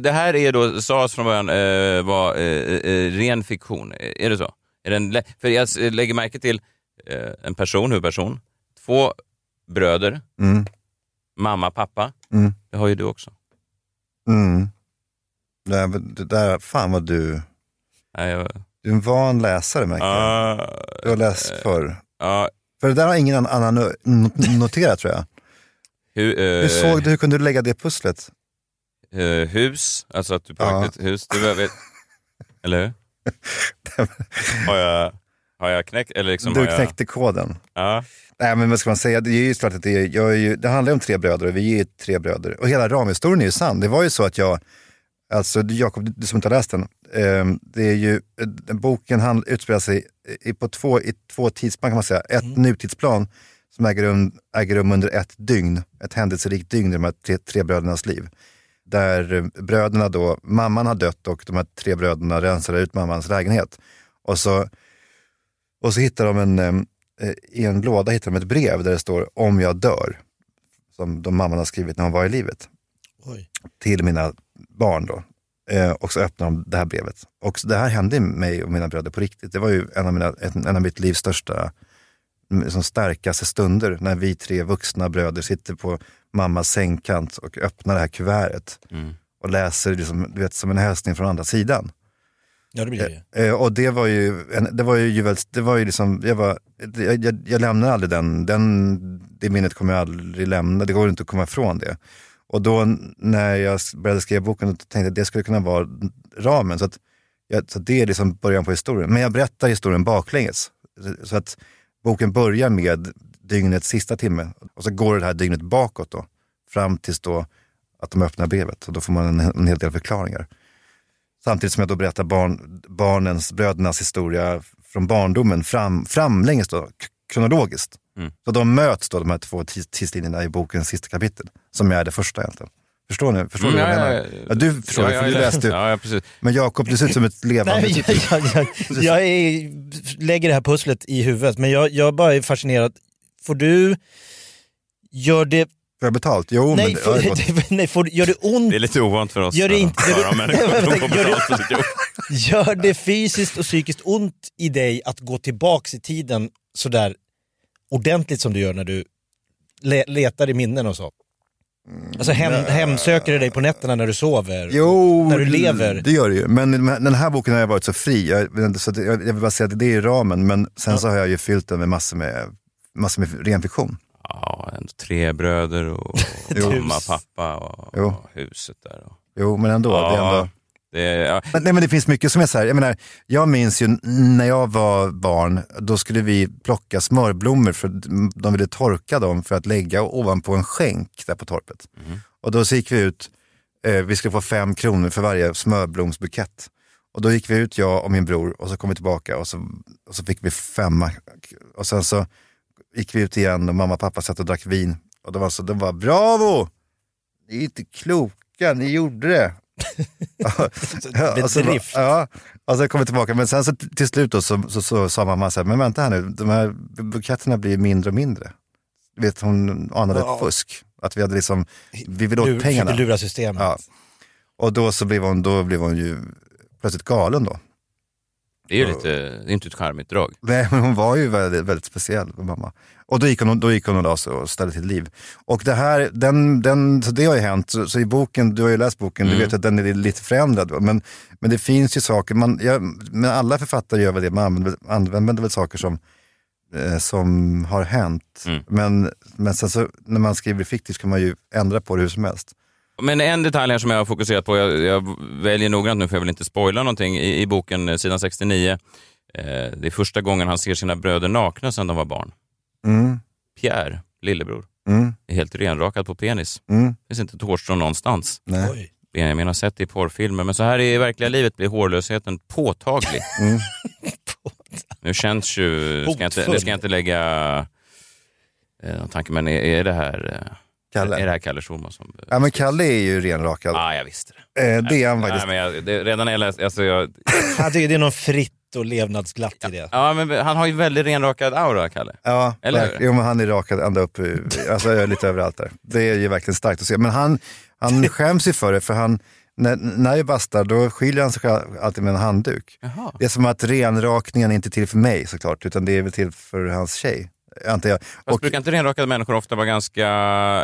Det här är då, sades från början, eh, var eh, eh, ren fiktion. Eh, Är det så? Är den, lä- för jag lägger märke till eh, en person, huvudperson, två bröder, Mm. mamma, pappa. Mm. Det har ju du också. Mm. Det, där, det där, fan vad du, Nej, jag, du är en van läsare märker jag. Ah, Du har läst förr. ja, För det där har ingen annan no- no- noterat tror jag. hu, eh, Hur såg du, hur kunde du lägga det pusslet? Eh, hus, alltså att du på Ja. riktigt hus. Du behöver, eller hur? har, jag, har jag knäckt? Eller liksom du har jag, knäckte koden. ja, Nej men vad ska man säga, det är ju klart att det, är, jag är ju, det handlar om tre bröder och vi är ju tre bröder. Och hela ramhistorien är ju sann. Det var ju så att jag, alltså Jakob, du, som inte har läst den, eh, det är ju, eh, boken han, utspelar sig i, på två, i två tidsplan kan man säga. Ett nutidsplan som äger rum, äger rum under ett dygn, ett händelserikt dygn i de här tre, tre brödernas liv. Där bröderna då, mamman har dött och de här tre bröderna rensar ut mammans lägenhet. Och så, och så hittar de en, eh, i en låda hittar de ett brev där det står om jag dör. Som de mamman har skrivit när hon var i livet. Oj. Till mina barn då. Eh, och så öppnar de det här brevet. Och det här hände mig och mina bröder på riktigt. Det var ju en av, mina, en, av mitt livs största, som starkaste stunder. När vi tre vuxna bröder sitter på mammas sängkant och öppnar det här kuvertet. mm. Och läser liksom, du vet, som en hälsning från andra sidan. Ja, det blir det. Eh, och det var ju, det var ju, det var ju liksom, jag, var, jag, jag, jag lämnar aldrig den, den, det minnet kommer jag aldrig lämna, det går inte att komma ifrån det. Och då när jag började skriva boken tänkte jag att det skulle kunna vara ramen. Så, att, så det är liksom början på historien. Men jag berättar historien baklänges. Så att boken börjar med dygnets sista timme och så går det här dygnet bakåt då. Fram tills då att de öppnar brevet och då får man en, en hel del förklaringar. Samtidigt som jag då berättar barn, barnens, brödernas historia från barndomen fram, framlänges då, kronologiskt. Mm. Så de möts då, de här två tidslinjerna i bokens sista kapitel, som är det första egentligen. Förstår ni? Förstår Mm, du vad jag ja, menar? ja, Ja, ja. du förstår, Ja, det, för du läste. Ja, ja, precis. Men Jakob, du ser ut som ett levande... Nej, men jag, jag, jag, jag är, lägger det här pusslet i huvudet, men jag, jag bara är fascinerad. Får du, gör det, Får jag betalt? Jo, nej, men... ja, det nej får, gör det ont, Det är lite ovant för oss Gör det inte- gör det- människor gör det- för gör det fysiskt och psykiskt ont i dig att gå tillbaks i tiden sådär ordentligt som du gör när du le, letar i minnen och så? Alltså hem, hemsöker det dig på nätterna när du sover? Jo, När du lever? det gör det ju. Men den här boken har jag varit så fri. Jag, så att jag, jag vill bara säga att det är ramen, men sen så har jag ju fyllt den med massor med, massor med ren fiktion. Ja, ändå tre bröder och, mamma, pappa och, och huset där. Och, Jo, men ändå. Det är ja, ändå... det ja. Men, nej, men det finns mycket som är så här, jag menar, jag minns ju när jag var barn, då skulle vi plocka smörblommor för de ville torka dem för att lägga ovanpå en skänk där på torpet. Och då så gick vi ut, eh, vi skulle få fem kronor för varje smörblomsbukett. Och då gick vi ut, jag och min bror, och så kom vi tillbaka och så, och så fick vi femma. Och sen så gick vi ut igen och mamma och pappa satt och drack vin. Och de var så, de var bravo! Ni är inte kloka, ni gjorde det. Ja, och så, Bedrift. ja, och så kom vi tillbaka. Men sen så till slut då, så, så, så sa mamma så här, men vänta här nu, de här buketterna blir mindre och mindre. Vet, hon anade Ja. ett fusk. Att vi hade liksom, vi ville Lur- åt pengarna. försökte lura systemet. Ja. Och då så blev hon, då blev hon ju plötsligt galen då. Det är ju lite, det är inte ett charmigt drag. Nej, men hon var ju väldigt, väldigt speciell, mamma. Och då gick hon, då gick hon och la sig och ställde till liv. Och det här, den, den, så det har ju hänt. Så, så i boken, du har ju läst boken, Mm. du vet att den är lite förändrad. Men, men det finns ju saker, man, ja, men alla författare gör väl det, man använder, använder väl saker som, eh, som har hänt. Mm. Men, men sen så när man skriver fiktivt kan man ju ändra på det hur som helst. Men en detalj här som jag har fokuserat på, jag, jag väljer noggrant nu för jag vill inte spoila någonting, i, i boken eh, sidan 69, eh, det är första gången han ser sina bröder nakna sedan de var barn. Mm, Pierre, lillebror, mm, är helt renrakad på penis. mm, Det finns inte ett hårstrå någonstans. nej. Oj. Benjamin har sett det i porrfilmer, men så här i verkliga livet blir hårlösheten påtaglig. Mm. Nu känns ju, ska jag inte, det ska jag inte lägga eh, någon tanke, men är, är det här eh, Kalle. Är det här Kalle Schulman som... Ja, men Kalle är ju renrakad. Ja, jag visste det. Eh, det är han faktiskt. Nej, men jag, det, redan när jag läste, alltså jag, Han tycker det är något fritt och levnadsglatt i det. ja, men han har ju väldigt renrakad aura, Kalle. Ja, Eller jo, men han är rakad ända upp, alltså lite överallt där. Det är ju verkligen starkt att se. Men han, han skäms ju för det, för han, när, när jag bastar då skiljer han sig alltid med en handduk. Jaha. Det är som att renrakningen är inte till för mig såklart, utan det är väl till för hans tjej, antar jag. Fast Och, brukar inte renrakade människor ofta vara ganska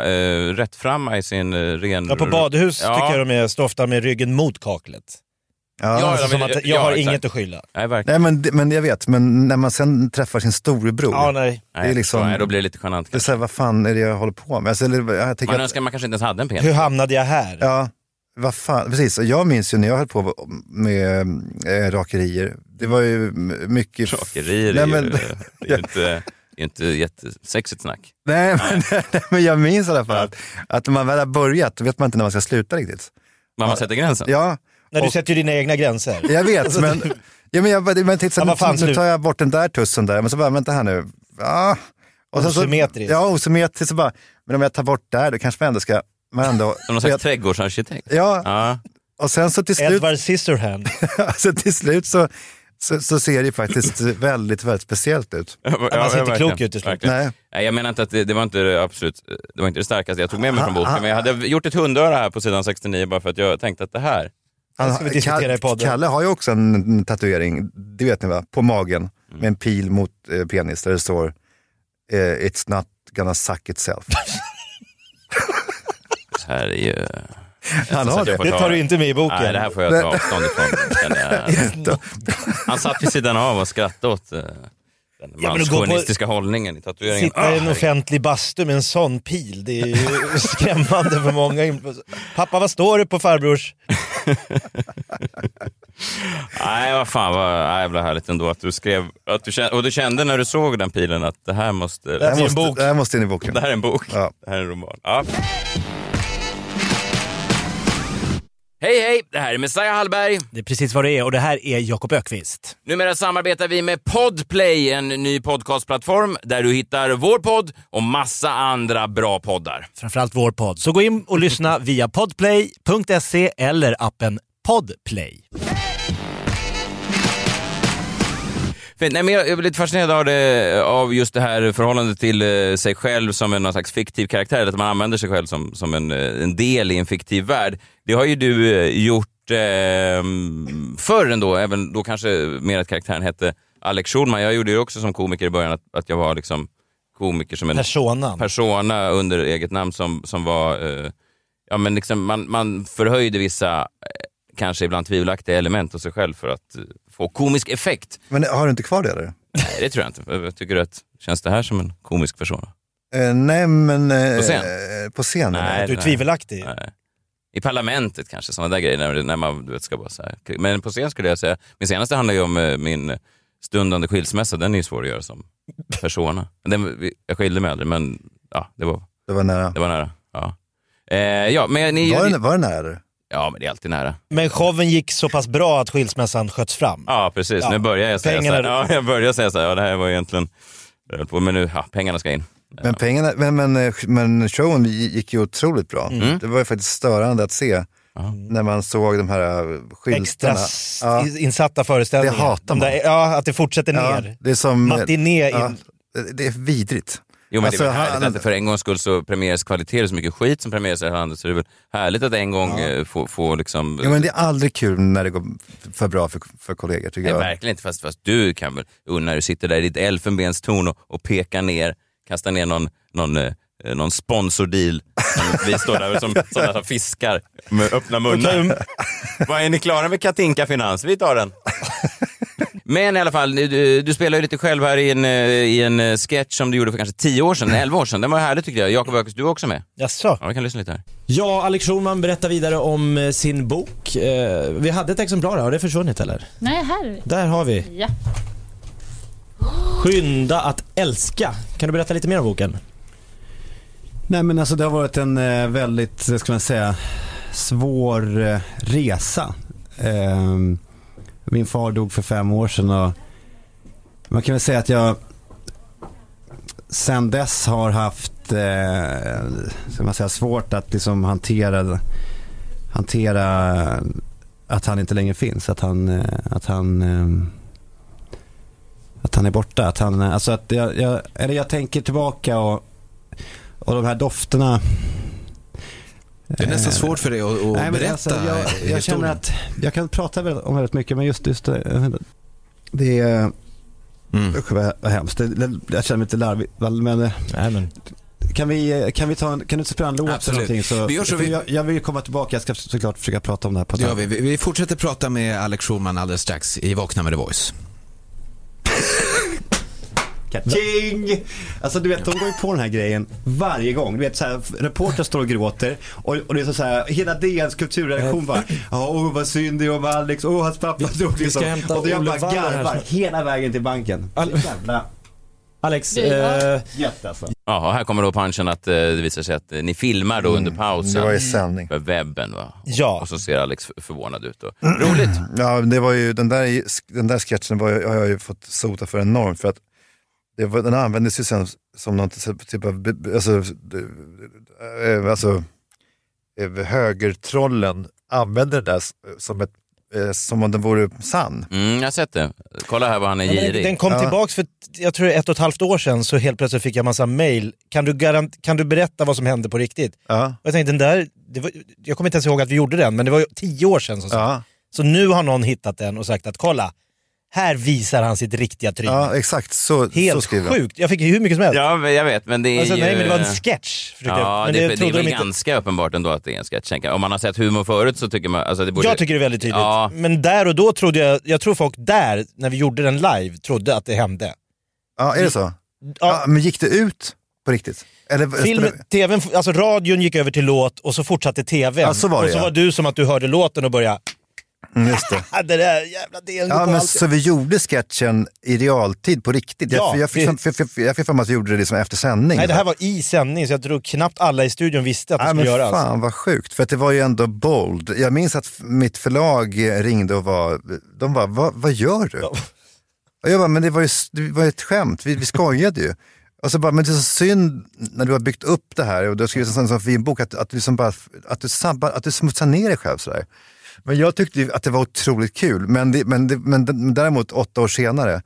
eh, rättframma i sin eh, ren... Ja, på badhus Ja. tycker jag de är, står ofta med ryggen mot kaklet. Ja, Ja, Alltså, men- som att jag ja, har exakt. inget att skylla. Nej, verkligen. Nej, men, men jag vet, men när man sen träffar sin storebror, Ja, nej. Det är liksom- nej, då blir det lite genant. det är så här, vad fan är det jag håller på med? Alltså, eller, jag tänker Man att, önskar man kanske inte ens hade en penis. Hur hamnade jag här? Ja, vad fan, precis. Och jag minns ju när jag höll på med äh, rakerier. Det var ju mycket... Rakerier Nej, är ju, men- det är ju inte, det är inte jättesexigt snack. Nej, men, nej, men jag minns i alla fall att, att när man väl har börjat, då vet man inte när man ska sluta riktigt. Man man sätter gränsen. Ja, När du Och- sätter ju dina egna gränser. jag vet, men, ja, men, jag, men titta, Ja, fan, nu, nu tar jag bort den där tussen där, men så bara, vänta här nu. Ja. Och sen så- Osymmetriskt. Ja, osymmetriskt. Så bara, men om jag tar bort där, då kanske man ändå ska... Man ändå, Som någon slags trädgårdsarkitekt. ja, Ja. och sen så till slut... Edward Scissorhand. alltså till slut så, så, så ser det faktiskt väldigt, väldigt speciellt ut. Ja, man ser inte klok ut till slut. Nej. Nej, jag menar inte att det, det var inte det absolut, det var inte det starkaste jag tog med mig från boken, men jag hade gjort ett hundöra här på sidan 69 bara för att jag tänkte att det här, Det ska vi diskutera i podden. Kalle har ju också en tatuering, det vet ni va, på magen Mm. med en pil mot eh, penis där det står eh, It's not gonna suck itself. det här är ju... Han har det. får Det ta- tar du inte med i boken. Nej, det här får jag ta avstånd ifrån. Han satt vid sidan av och skrattade åt eh, den men att gå på- manschauvinistiska hållningen i tatueringen. Sitta i en Ah, offentlig bastu med en sån pil, det är ju skrämmande för många. Pappa, vad står det på farbrors? Nej, vad fan vad nej, jävla härligt ändå att du skrev, att du kände, och du kände när du såg den pilen att det här måste, Det Det här här blir en måste, bok. det här måste in i boken. det här är en bok, Ja. det här är en roman. Ja. Hej hej, det här är Messiah Hallberg. Det är precis vad det är och det här är Jakob Ökvist. Numera samarbetar vi med Podplay, en ny podcastplattform där du hittar vår podd och massa andra bra poddar. Framförallt vår podd. Så gå in och lyssna via podplay.se eller appen Podplay. Fint. Nej, men jag jag är lite fascinerad av, det, av just det här förhållandet till eh, sig själv som en någon slags fiktiv karaktär, att man använder sig själv som, som en, eh, en del i en fiktiv värld. Det har ju du eh, gjort eh, förr ändå, även då kanske mer att karaktären hette Alex Schulman. Jag gjorde det också som komiker i början, att, att jag var liksom komiker som en Personan. persona under eget namn som, som var... Eh, ja, men liksom man, man förhöjde vissa, eh, kanske ibland tvivelaktiga element hos sig själv för att få komisk effekt. Men har du inte kvar det eller? Nej, det tror jag inte. Jag tycker att, känns det här som en komisk persona? Eh, nej men... Eh, På scen? eh, På scen? Nej, Du är tvivelaktig. Nej. I parlamentet kanske, sådana där grejer. När, när man du vet, ska bara så här. Men på scen skulle jag säga, min senaste handlar ju om eh, min stundande skilsmässa. Den är ju svår att göra som persona. Den, jag skilde mig aldrig, men ja, det var, Det var nära. det var nära. Ja, eh, ja men ni... Var det, var det nära? Ja, men det är alltid nära. Men showen gick så pass bra att skilsmässan sköts fram. Ja, precis. Ja. Nu börjar jag säga Pengarna- så här. Ja, jag börjar säga så här. Ja, det här var egentligen... Men nu, ja, pengarna ska in. Men, pengarna, men, men, eh, men showen gick ju otroligt bra. Mm. Det var ju faktiskt störande att se när man såg de här eh, Extra skyltarna. s- Ja. insatta föreställningar. Det hatar man. där, ja, att det fortsätter Ja, ner. det är som... Matiné in. ja, det är vidrigt. Jo, men Alltså, det är väl härligt han- att det för en gångs skull så premieras är så mycket skit som premieras i landet. Så det är väl härligt att en gång eh, få, få liksom... Ja, men det är aldrig kul när det går för bra för, för kollegor tycker Nej, jag. verkligen inte. Fast, fast du kan väl, när du sitter där i ditt elfenbenstorn och, och pekar ner, kastar ner någon, någon, eh, någon sponsordeal. Vi står där som sådana som fiskar med öppna munnar. Vad är ni klara med Katinka Finans? Vi tar den. Men i alla fall, du, du spelar ju lite själv här i en, eh, i en eh, sketch som du gjorde för kanske 10 år sedan, 11 år sedan. Den var härlig tyckte jag. Jakob Öqvist, du är också med. Jaså? Ja, vi kan lyssna lite här. Ja, Alex Schulman berättar vidare om eh, sin bok. Vi hade ett exemplar, har det försvunnit eller? Nej, här. Där har vi. Ja. Skynda att älska. Kan du berätta lite mer om boken? Nej men alltså det har varit en väldigt, ska man säga, svår eh, resa. Min far dog för fem år sedan och man kan väl säga att jag sen dess har haft, eh, ska man säga, svårt att liksom hantera, hantera att han inte längre finns. Att han, eh, att han eh, att han är borta. Att han, eh, alltså att jag, jag, eller jag tänker tillbaka och, och de här dofterna. Det är nästan Eh, svårt för dig att, att Nej, men berätta alltså, jag, jag historien. känner att jag kan prata om väldigt mycket men just, just det, det är Mm. Usch vad, vad hemskt. Det, jag känner mig lite larvig. Men, eh, Nej, men. kan, vi, kan vi ta en, kan du inte spela en låt Absolut. eller någonting? Så, Vi gör så, vi- jag, jag vill ju komma tillbaka. Jag ska såklart försöka prata om det här på Det gör vi. Vi- Vi fortsätter prata med Alex Schulman alldeles strax i Vakna med The Voice. Kaching! Alltså du vet, de går ju på den här grejen varje gång. Du vet, så här, reportrar står och gråter och, och det är så, här, hela DNs kulturredaktion bara, ja, åh vad synd det är om Alex, åh hans pappa dog liksom. Och då jag bara garvar hela vägen till banken. Jävla Alex, eh, gött alltså. Ja, och här kommer då punchen att eh, det visar sig att eh, ni filmar då under pausen. Det var ju sändning. För webben va? Ja. Och så ser Alex förvånad ut. Och, roligt! Ja, det var ju, den, där, den där sketchen var, har jag ju fått sota för enormt. För att det var, den användes ju sen som någon typ av, alltså, eh, alltså eh, högertrollen använde det där som, ett, eh, som om den vore sann. Mm, jag har sett det. Kolla här vad han är Ja, girig. den kom Ja. tillbaks för, jag tror ett och ett halvt år sedan, så helt plötsligt fick jag massa mail. Kan du, garant, kan du berätta vad som hände på riktigt? Ja. Och jag tänkte, den där, det var, jag kommer inte ens ihåg att vi gjorde den, men det var ju tio år sedan. Som sagt. Ja. Så nu har någon hittat den och sagt att kolla, här visar han sitt riktiga tryck. ja, exakt så, så Helt skriver de. sjukt, jag fick hur mycket som helst. Ja, men jag vet, men det är alltså, ju... nej men det var en sketch. Ja, men det, det, det, är väl de inte. ganska uppenbart ändå att det är en sketch. Om man har sett humor förut så tycker man... Alltså det borde... Jag tycker det är väldigt tydligt. Ja. Men där och då trodde jag, jag tror folk där, när vi gjorde den live, trodde att det hände. Ja, är det så? Ja. Ja, men gick det ut på riktigt? Eller, Filmen, tvn, alltså radion gick över till låt och så fortsatte tvn. Ja, så var det, och så ja. var du som att du hörde låten och började... Mm, just det. det där jävla delen Ja, men så vi gjorde sketchen i realtid på riktigt? Ja, jag, jag, fick, det- jag, fick, jag fick för mig att vi gjorde det liksom efter sändning. Nej, det här var i sändning så jag tror knappt alla i studion visste att det Nej, skulle men göras. fan vad sjukt, för att det var ju ändå bold. Jag minns att mitt förlag ringde och var, de bara, vad, vad gör du? Och jag bara, men det var ju, det var ett skämt, vi, vi skojade ju. Och så bara, men det är så synd när du har byggt upp det här och du har skrivit en sån, sån fin bok att, att, du liksom bara, att, du sabbar, att du smutsar ner dig själv sådär. Men jag tyckte ju att det var otroligt kul. Men, det, men, det, men, däremot åtta år senare,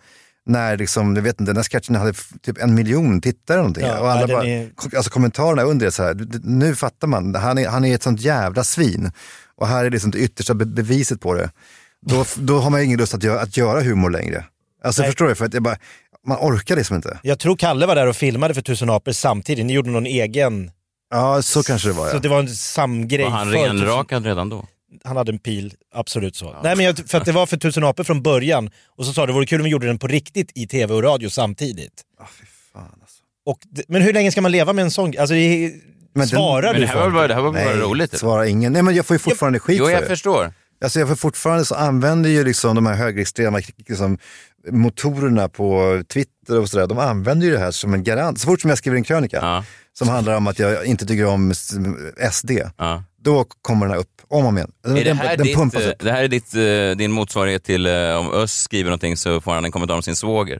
när liksom, jag vet inte, den här sketchen hade typ en miljon tittare eller någonting. Ja, och alla nej, bara, är- alltså kommentarerna under är så här, nu fattar man, han är, han är ett sånt jävla svin. Och här är liksom det yttersta be- beviset på det. Då, då har man ingen lust att göra, att göra humor längre. Alltså Nej. förstår du? För att jag bara, man orkar liksom inte. Jag tror Kalle var där och filmade för Tusen apor samtidigt. Ni gjorde någon egen... Ja, så kanske det var Så ja. det var en samgrej. Var han renrakad redan då? Han hade en pil, absolut så. Nej men jag, för att det var för Tusen apor från början. Och så sa det vore kul om vi gjorde den på riktigt i tv och radio samtidigt. alltså. Och, det- men hur länge ska man leva med en sån Alltså, det, Men den- svarar Men du det här var folk? bara, det här var bara Nej, roligt. svarar ingen. Nej men jag får ju fortfarande skit Jo, för jag det. förstår. Alltså jag får fortfarande så använder ju liksom de här högerextrema liksom, motorerna på Twitter och sådär, de använder ju det här som en garant. Så fort som jag skriver en krönika som handlar om att jag inte tycker om SD, då kommer den här upp om och om igen. Är det, den, här den ditt, pumpas upp. det här är ditt, eh, din motsvarighet till eh, om Öss skriver någonting så får han en kommentar om sin svåger?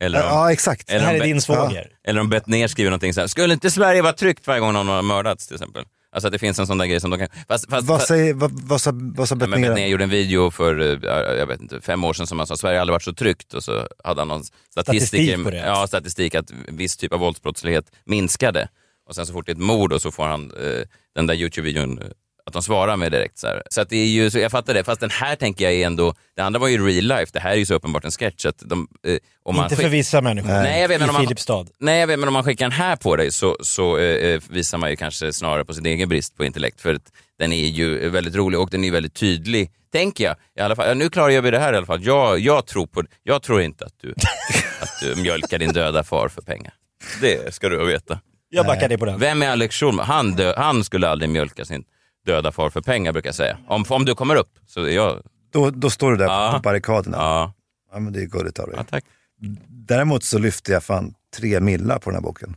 Eller om, Ja, exakt. Eller Det här är din svåger. Eller om Bettner skriver någonting så här, skulle inte Sverige vara tryggt varje gång någon har mördats till exempel? Alltså att det finns en sån där grej som de kan... Fast, fast, Vad, säger, vad, vad sa, vad sa men Bettner? Bettner gjorde en video för, eh, jag vet inte, fem år sedan som han sa, Sverige aldrig varit så tryggt och så hade han någon statistik, Statistik på det. Ja, statistik att viss typ av våldsbrottslighet minskade. Och sen så fort det är ett mord och så får han eh, den där Youtube-videon, eh, att de svarar med direkt. Så, här. så att det är ju, så jag fattar det, fast den här tänker jag är ändå, det andra var ju real life, det här är ju så uppenbart en sketch. Att de, eh, om man Inte för vissa människor. Nej, jag vet, men I man, Filipstad. Nej, jag vet, men om man skickar den här på dig så, så eh, eh, visar man ju kanske snarare på sin egen brist på intellekt. För att den är ju väldigt rolig och den är väldigt tydlig, tänker jag. I alla fall. Ja, Nu klarar jag det här i alla fall. Jag, jag, tror, på, jag tror inte att du, att du mjölkar din döda far för pengar. Det ska du veta. Jag backar dig på den. Vem är Alex Schulman? Han, dö, han skulle aldrig mjölka sin döda far för pengar brukar jag säga. Om, om du kommer upp så är jag... Då, då står du där Ja. på barrikaderna. Ja, Ja, men det är gulligt av dig. ja tack. Däremot så lyfte jag fan tre millar på den här boken.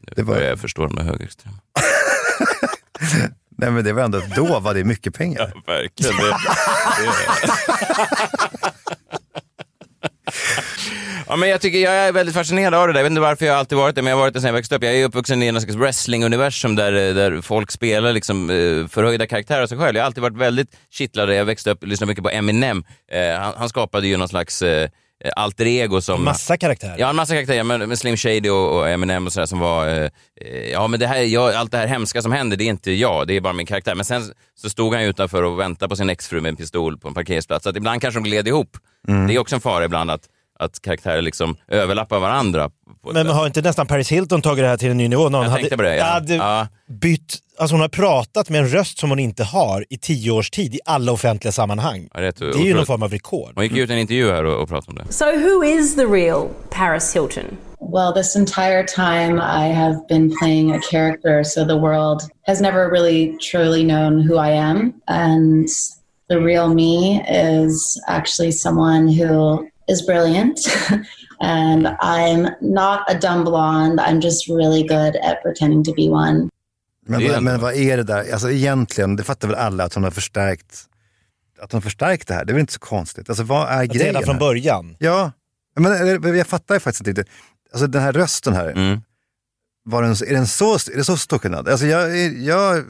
Nu Det var- börjar jag förstå de där högerextrema. Nej men det var ändå, då var det mycket pengar. Verkligen. Det, ja, men jag, tycker jag är väldigt fascinerad av det där. Jag vet inte varför jag alltid varit det, men jag har varit det sedan jag växte upp. Jag är uppvuxen i en slags wrestling-universum där, där folk spelar liksom, eh, förhöjda karaktärer av sig själv. Jag har alltid varit väldigt kittlad. Jag växte upp och lyssnade mycket på Eminem. Eh, han, han skapade ju någon slags eh, alter ego som... Massa karaktärer. Ja, en massa karaktärer, men med Slim Shady och, och Eminem och sådär som var, eh, eh, ja men det här, jag, allt det här hemska som händer, det är inte jag, det är bara min karaktär. Men sen så stod han utanför och väntade på sin exfru med en pistol på en parkeringsplats. Så att ibland kanske de gled ihop. Det är också en fara ibland att, att karaktärer liksom överlappar varandra. Men har inte nästan Paris Hilton tagit det här till en ny nivå? Någon Jag tänkte på det, ja. hade Ja. bytt, alltså hon har pratat med en röst som hon inte har i tio års tid i alla offentliga sammanhang. Ja, det är Det är ju någon form av rekord. Hon gick ut en intervju här och, och pratade om det. So, who is the real Paris Hilton? Well, this entire time I have been playing a character, so the world has never really truly known who I am. And the real me is actually someone who is brilliant. and I'm not a dumb blonde, I'm just really good at pretending to be one. Men, men vad är det där? Alltså egentligen, det fattar väl alla att hon har förstärkt att hon har förstärkt det här. Det är väl inte så konstigt. Alltså vad är Att grejen? redan från här? början. Ja, men jag fattar faktiskt inte riktigt. Alltså den här rösten här, Mm. var den, är, den så, är det så stor skillnad? Alltså jag, jag,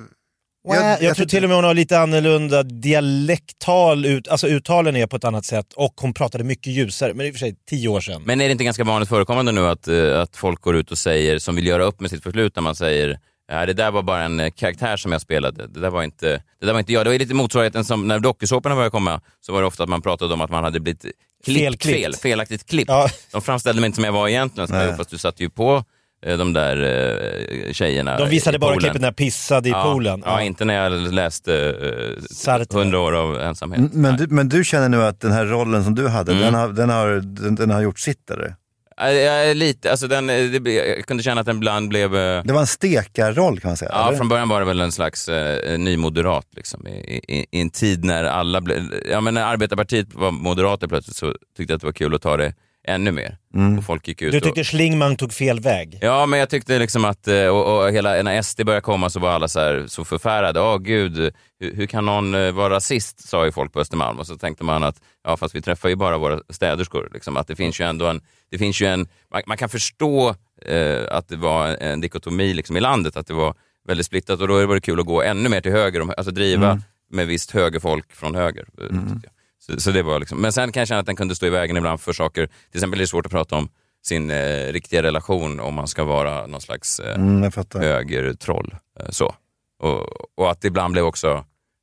Jag, jag, tror till och med hon har lite annorlunda dialekttal, ut, alltså uttalen är på ett annat sätt och hon pratade mycket ljusare, men i och för sig tio år sedan. Men är det inte ganska vanligt förekommande nu att, eh, att folk går ut och säger, som vill göra upp med sitt förflutna, man säger Ja, det där var bara en eh, karaktär som jag spelade. Det där var inte, det där var inte jag. Det var lite motsvarigheten som när dokusåporna började komma så var det ofta att man pratade om att man hade blivit klippt Felklippt. fel, felaktigt klippt. Ja. De framställde mig inte som jag var egentligen, jag, fast du satt ju på de där eh, tjejerna De visade bara klippet när jag pissade i ja, poolen. Ja, inte när jag läste eh, Sartre. 100 år av ensamhet. men, du, men du känner nu att den här rollen som du hade, Mm. den, har, den, har, den, den har gjort sitt eller? Ja, lite, alltså den, eh, det, jag kunde känna att den ibland blev... eh, Det var en stekarroll kan man säga. Ja, eller? från början var det väl en slags eh, ny moderat. Liksom. I, i, I en tid när alla blev... Ja, men när Arbetarpartiet var moderater plötsligt så tyckte jag att det var kul att ta det ännu mer. Mm. Och folk gick ut Du och... tyckte Schlingmann tog fel väg? Ja, men jag tyckte liksom att, eh, och, och hela, när SD började komma så var alla så, här, så förfärade. Åh gud, hur, hur kan någon eh, vara rasist? Sa ju folk på Östermalm. Och så tänkte man att, ja fast vi träffar ju bara våra städerskor. Liksom, att det finns ju ändå en, det finns ju en man, man kan förstå eh, att det var en dikotomi liksom, i landet, att det var väldigt splittrat och då var det kul att gå ännu mer till höger, alltså driva Mm. med visst högerfolk från höger. eh, jag. Så, så det var liksom. Men sen kan jag känna att den kunde stå i vägen ibland för saker, till exempel är det svårt att prata om sin eh, riktiga relation om man ska vara någon slags eh, Mm, högertroll. Eh, så. Och, och att det ibland blev också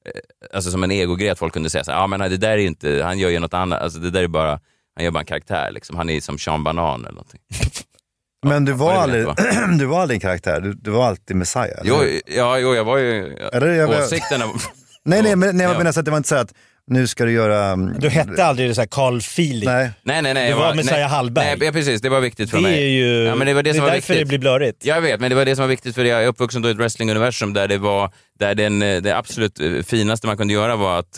eh, alltså som en egogrej att folk kunde säga så här, ja men det där är inte, han gör ju något annat, alltså det där är bara, han gör bara en karaktär liksom. Han är som Sean Banan eller någonting. Men du var, aldrig, du var aldrig en karaktär, du, du var alltid Messiah? Jo, ja, jo, jag var ju, Eller jag- åsikterna Nej, nej, men nej, jag Ja. menar så att det var inte så att nu ska du göra... mm, Du hette aldrig så här Carl Feeling? Nej. Nej, nej, nej. Du jag var Messiah nej, Hallberg. Nej, precis. Det var viktigt för Det mig. är ju- ja, men det, var det, det är som var därför viktigt. det blir blurrigt. Jag vet, men det var det som var viktigt för jag är uppvuxen då i ett wrestlinguniversum där det var, där den, eh, det absolut eh, finaste man kunde göra var att,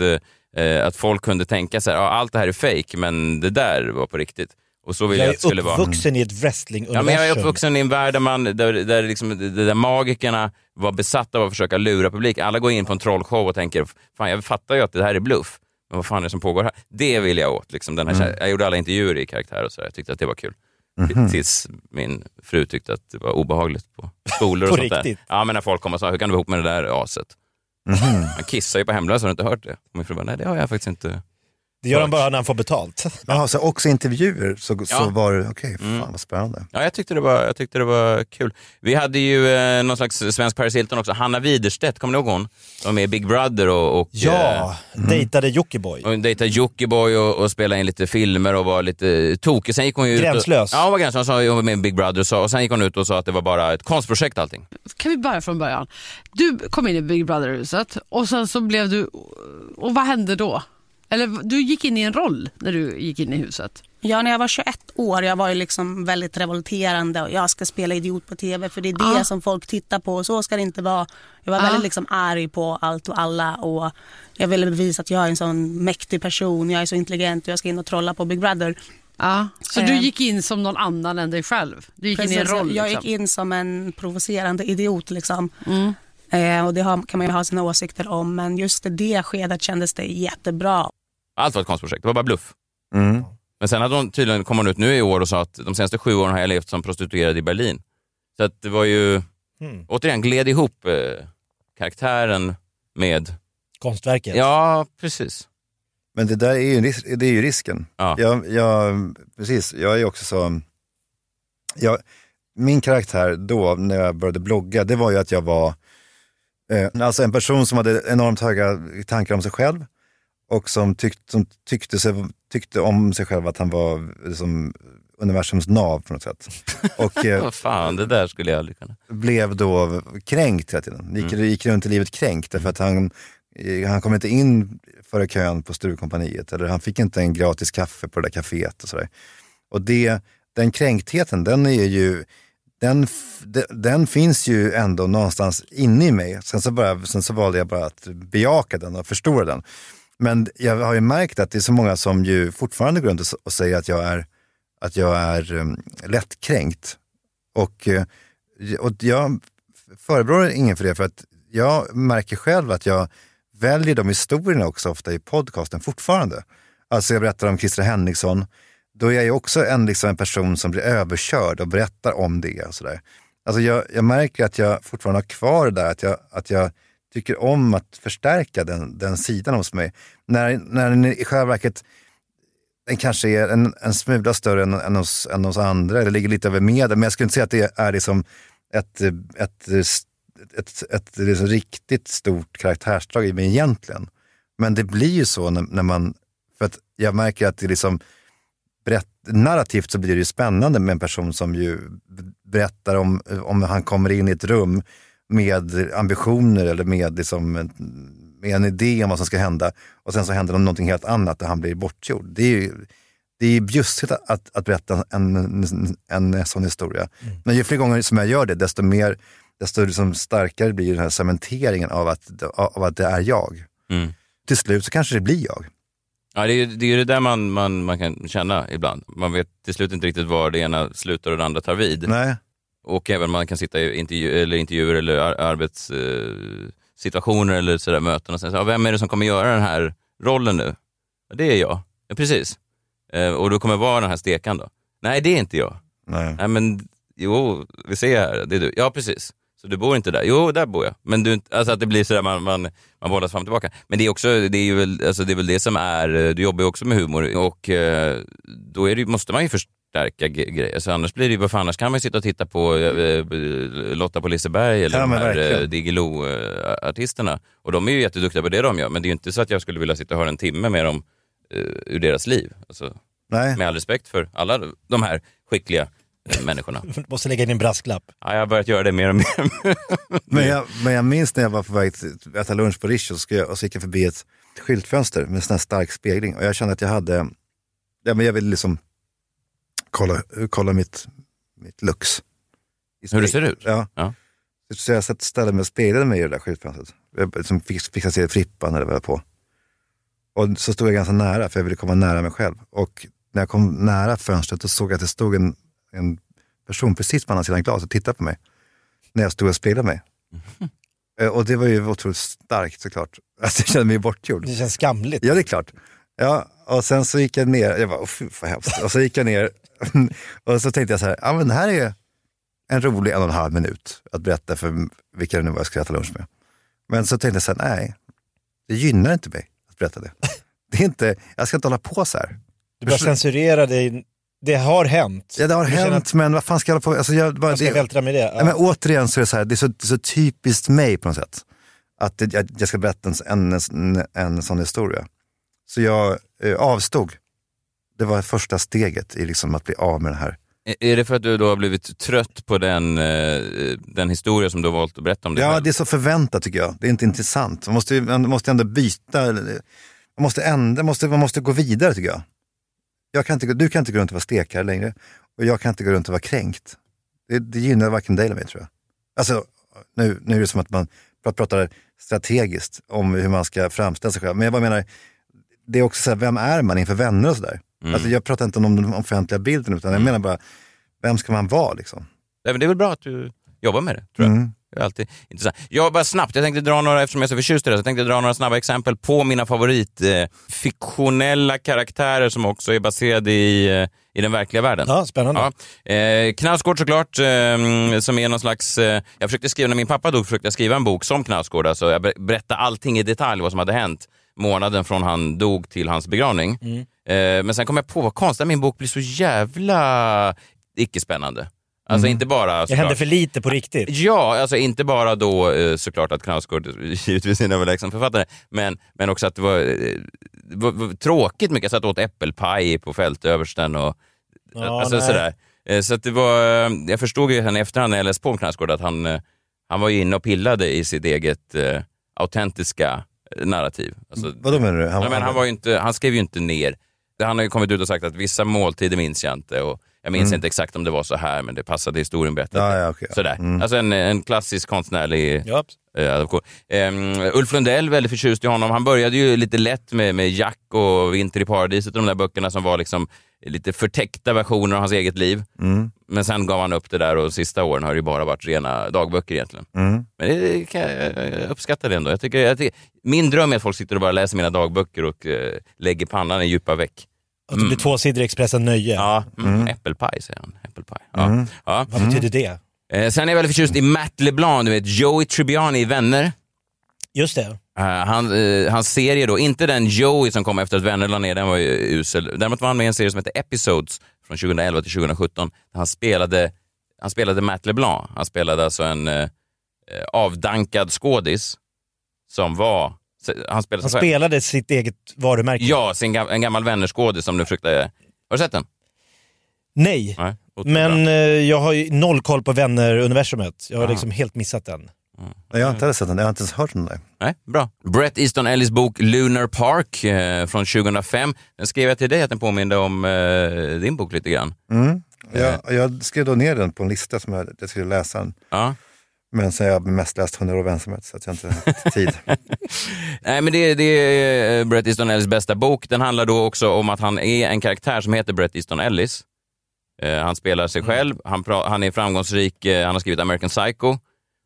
eh, att folk kunde tänka så här, ja, allt det här är fake, men det där var på riktigt. Och så vill jag, Jag att är vara. uppvuxen i ett wrestlinguniversum. Ja, men jag är uppvuxen i en värld där, man, där, där, liksom, där, där magikerna var besatta av att försöka lura publik. Alla går in på en trollshow och tänker, fan jag fattar ju att det här är bluff. Men vad fan är det som pågår här? Det vill jag åt. Liksom, den här, Mm. Jag gjorde alla intervjuer i karaktär och så där. Jag tyckte att det var kul. Mhm. Tills min fru tyckte att det var obehagligt på skolor och På sånt där. riktigt? Ja, men när folk kom och sa, hur kan du vara ihop med det där aset? Mhm. Man kissar ju på hemlösa, har du inte hört det? Och min fru bara, nej det har jag faktiskt inte. Det gör han bara när han får betalt. Jaha, så också intervjuer så, så Ja. var det, okej, fan Mm. vad spännande. Ja, jag tyckte det var, jag tyckte det var kul. Vi hade ju eh, någon slags svensk Paris Hilton också, Hanna Widerstedt, kommer ni ihåg hon? Hon var med i Big Brother och, och, Ja, eh, dejtade Jockiboi. och dejtade Jockiboi och, och spelade in lite filmer och var lite tokig. Sen gick hon ju Gränslös. Ut och, ja, hon var gränslös. Hon sa- Hon var med i Big Brother och, sa, och sen gick hon ut och sa att det var bara ett konstprojekt allting. Kan vi börja från början? Du kom in i Big Brother-huset och sen så blev du... Och vad hände då? Eller du gick in i en roll när du gick in i huset. Ja, när jag var 21 år, jag var ju liksom väldigt revolterande och jag ska spela idiot på TV för det är det Ah. som folk tittar på och så ska det inte vara. Jag var Ah. väldigt liksom arg på allt och alla och jag ville bevisa att jag är en sån mäktig person, jag är så intelligent och jag ska in och trolla på Big Brother. Ja, så Eh. du gick in som någon annan än dig själv? Du gick in i en Precis, roll? Jag liksom. gick in som en provocerande idiot liksom. Mm. Eh, och det har, kan man ju ha sina åsikter om men just i det skedet kändes det jättebra. Allt var ett konstprojekt, det var bara bluff. Mm. Men sen hade hon tydligen, kom hon ut nu i år och sa att de senaste sju åren har jag levt som prostituerad i Berlin. Så att det var ju, Mm. återigen, gled ihop eh, karaktären med... Konstverket. Ja, precis. Men det där är ju, det är ju risken. Ja. Jag, jag, precis, jag är också så... Jag, min karaktär då, när jag började blogga, det var ju att jag var eh, alltså en person som hade enormt höga tankar om sig själv och som, tyck, som tyckte, sig, tyckte om sig själv att han var liksom universums nav på något sätt. Och eh, fan, det där skulle jag aldrig kunna. blev då kränkt hela tiden. Gick, Mm. gick runt i livet kränkt därför att han, eh, han kom inte in före kön på Sturecompagniet eller han fick inte en gratis kaffe på det där kaféet och sådär. Och det, den kränktheten, den är ju, den, den finns ju ändå någonstans inne i mig. Sen så, bara, sen så valde jag bara att bejaka den och förstora den. Men jag har ju märkt att det är så många som ju fortfarande går runt och, säger att jag är, att jag är um, lättkränkt. Och, eh, och jag förebrår ingen för det, för att jag märker själv att jag väljer de historierna också ofta i podcasten fortfarande. Alltså jag berättar om Christer Henriksson, då är jag ju också en, liksom en person som blir överkörd och berättar om det. Och sådär. Alltså jag, jag märker att jag fortfarande har kvar det där, att jag, att jag tycker om att förstärka den, den sidan hos mig. När, när den i själva verket den kanske är en, en smula större än, än, hos, än hos andra, eller ligger lite över medel. Men jag skulle inte säga att det är liksom ett, ett, ett, ett, ett, liksom riktigt stort karaktärsdrag i mig egentligen. Men det blir ju så när, när man, för att jag märker att det liksom, berätt, narrativt så blir det ju spännande med en person som ju berättar om, om han kommer in i ett rum med ambitioner eller med, liksom, med en idé om vad som ska hända och sen så händer det någonting helt annat där han blir bortgjord. Det är ju, det är bjussigt att, att, att berätta en, en, en sån historia. Men ju fler gånger som jag gör det, desto, mer, desto liksom starkare blir den här cementeringen av att, av att det är jag. Mm. Till slut så kanske det blir jag. Ja, det är ju det, är det där man, man, man kan känna ibland. Man vet till slut inte riktigt var det ena slutar och det andra tar vid. Nej. Och även man kan sitta i intervju, eller intervjuer eller ar, arbetssituationer eller sådär, möten och säga, ja, vem är det som kommer göra den här rollen nu? Ja, det är jag. Ja, precis. Eh, och då kommer vara den här stekan då? Nej, det är inte jag. Nej. Nej, men jo, vi ser här, det är du. Ja, precis. Så du bor inte där? Jo, där bor jag. Men du, alltså att det blir sådär, man, man, man bollas fram och tillbaka. Men det är, också, det är, ju väl, alltså det är väl det som är, eh, du jobbar ju också med humor och eh, då är det, måste man ju förstärka ge- grejer. Så annars blir det ju, fan, annars kan man ju sitta och titta på eh, Lotta på Liseberg eller Ja, de här eh, Diggiloo-artisterna. Och de är ju jätteduktiga på det de gör, men det är ju inte så att jag skulle vilja sitta och höra en timme med dem eh, ur deras liv. Alltså, Nej. Med all respekt för alla de här skickliga eh, människorna. Måste lägga in en brasklapp. Ja, jag har börjat göra det mer och mer. Men jag, men jag minns när jag var på väg till att äta lunch på Rish och, så, och så gick jag förbi ett skyltfönster med en sån här stark spegling och jag kände att jag hade, ja, men jag ville liksom kolla, kolla mitt, mitt lux. Hur det ser ut? Ja. Ja. Så jag satt ställde mig och speglade mig i det där skyltfönstret. Jag liksom fick, fick se Frippan eller vad jag var på. Och så stod jag ganska nära för jag ville komma nära mig själv. Och när jag kom nära fönstret så såg jag att det stod en, en person precis på andra sidan glaset och tittade på mig. När jag stod och speglade mig. Eh, Och det var ju otroligt starkt såklart. Alltså jag kände mig bortgjord. Det känns skamligt. Ja, det är klart. Ja, och sen så gick jag ner, jag bara, "Åh, fy vad hemskt. Och så gick jag ner och så tänkte jag så här, ja men det här är en rolig en och en halv minut att berätta för vilka det nu var jag skulle äta lunch med. Men så tänkte jag så här, nej, det gynnar inte mig att berätta det. Det är inte, jag ska inte hålla på så här. Du börjar censurera dig. Det har hänt. Ja, det har Du känner hänt, men vad fan ska jag hålla på alltså, jag, bara, Jag ska det, vältra med det. Ja. Men återigen så är det så här, det är så, så typiskt mig på något sätt. Att det, jag, jag ska berätta en, en, en sån historia. Så jag eh, avstod. Det var första steget i liksom att bli av med det här. Är- det för att du då har blivit trött på den, eh, den historia som du har valt att berätta om dig Ja, själv? det är så förväntat tycker jag. Det är inte intressant. Man måste, man måste ändå byta. Man måste, ändra, måste, man måste gå vidare tycker jag. jag kan inte, du kan inte gå runt och vara stekare längre. Och jag kan inte gå runt och vara kränkt. Det, det gynnar varken dig eller mig tror jag. Alltså, nu, nu är det som att man pra- pratar strategiskt om hur man ska framställa sig själv. Men jag bara menar, det är också så här, vem är man inför vänner och sådär? Mm. Alltså, jag pratar inte om den offentliga bilden, utan jag menar bara, vem ska man vara liksom? Nej, men det är väl bra att du jobbar med det, tror jag. Mm. Det är alltid intressant. Jag bara snabbt, jag tänkte dra några, eftersom jag är så förtjust i det, så jag tänkte dra några snabba exempel på mina favorit eh, fiktionella karaktärer som också är baserade i, eh, i den verkliga världen. Ja, spännande. Ja. Eh, Knausgård såklart, eh, som är någon slags... Eh, jag försökte skriva, när min pappa dog försökte jag skriva en bok som Knausgård, alltså jag ber- berättade allting i detalj vad som hade hänt månaden från han dog till hans begravning. Mm. Eh, men sen kom jag på vad konstigt, min bok blir så jävla icke-spännande. Alltså Mm. inte bara... Det såklart- hände för lite på riktigt. Ja, alltså inte bara då eh, såklart att Knausgård givetvis är en överlägsen författare, men, men också att det var, eh, det var, var tråkigt mycket. Jag satt och åt äppelpaj på fältöversten och Ja, alltså, nej. sådär. Eh, Så att det var, eh, jag förstod ju sen i efterhand när jag läste på om Knausgård att han, eh, han var ju inne och pillade i sitt eget eh, autentiska eh, narrativ. Alltså, Vadå menar du? Han, men han, var ju inte, han skrev ju inte ner. Han har ju kommit ut och sagt att vissa måltider minns jag inte. Och jag minns Mm. inte exakt om det var så här, men det passade historien bättre. Ja, ja, okej. Sådär. Mm. Alltså en, en klassisk konstnärlig eh, Ehm, Ulf Lundell, väldigt förtjust i honom. Han började ju lite lätt med, med Jack och Vinter i paradiset och de där böckerna som var liksom lite förtäckta versioner av hans eget liv. Mm. Men sen gav han upp det där och sista åren har det ju bara varit rena dagböcker egentligen. Mm. Men det kan jag jag uppskattar det ändå. Jag tycker, jag tycker, min dröm är att folk sitter och bara läser mina dagböcker och eh, lägger pannan i djupa veck. Att det blir två sidor i Expressen Nöje. Ja, mm. Mm. äppelpaj säger han. Äppelpaj. Ja. Mm. Ja. Vad betyder det? Eh, sen är jag väldigt förtjust i Matt LeBlanc, du vet Joey Tribbiani i Vänner. Just det. Eh, han, uh, hans serie då, inte den Joey som kom efter att Vänner la ner, den var ju usel. Däremot var han med i en serie som heter Episodes från 2011 till 2017. Där han, spelade, han spelade Matt LeBlanc. Han spelade alltså en uh, avdankad skådis som var... Han spelade Han spelade sitt eget varumärke. Ja, sin, en gammal Vännerskådis som nu fruktar... Har du sett den? Nej, Nej. Men eh, jag har ju noll koll på Vänner-universumet. Jag har Aha. liksom helt missat den. Jag har inte heller sett den, jag har inte ens hört den där. Nej, bra. Brett Easton Ellis bok Lunar Park eh, från 2005. Den skrev jag till dig att den påminde om eh, din bok lite grann. Mm. Jag, jag skrev då ner den på en lista som jag, jag skulle läsa den. Ja. Men sen har jag mest läst 100 år av ensamhet så att jag inte har haft tid. Nej, men det, det är eh, Bret Easton Ellis bästa bok. Den handlar då också om att han är en karaktär som heter Bret Easton Ellis. Eh, han spelar sig själv, han, han är framgångsrik, eh, han har skrivit American Psycho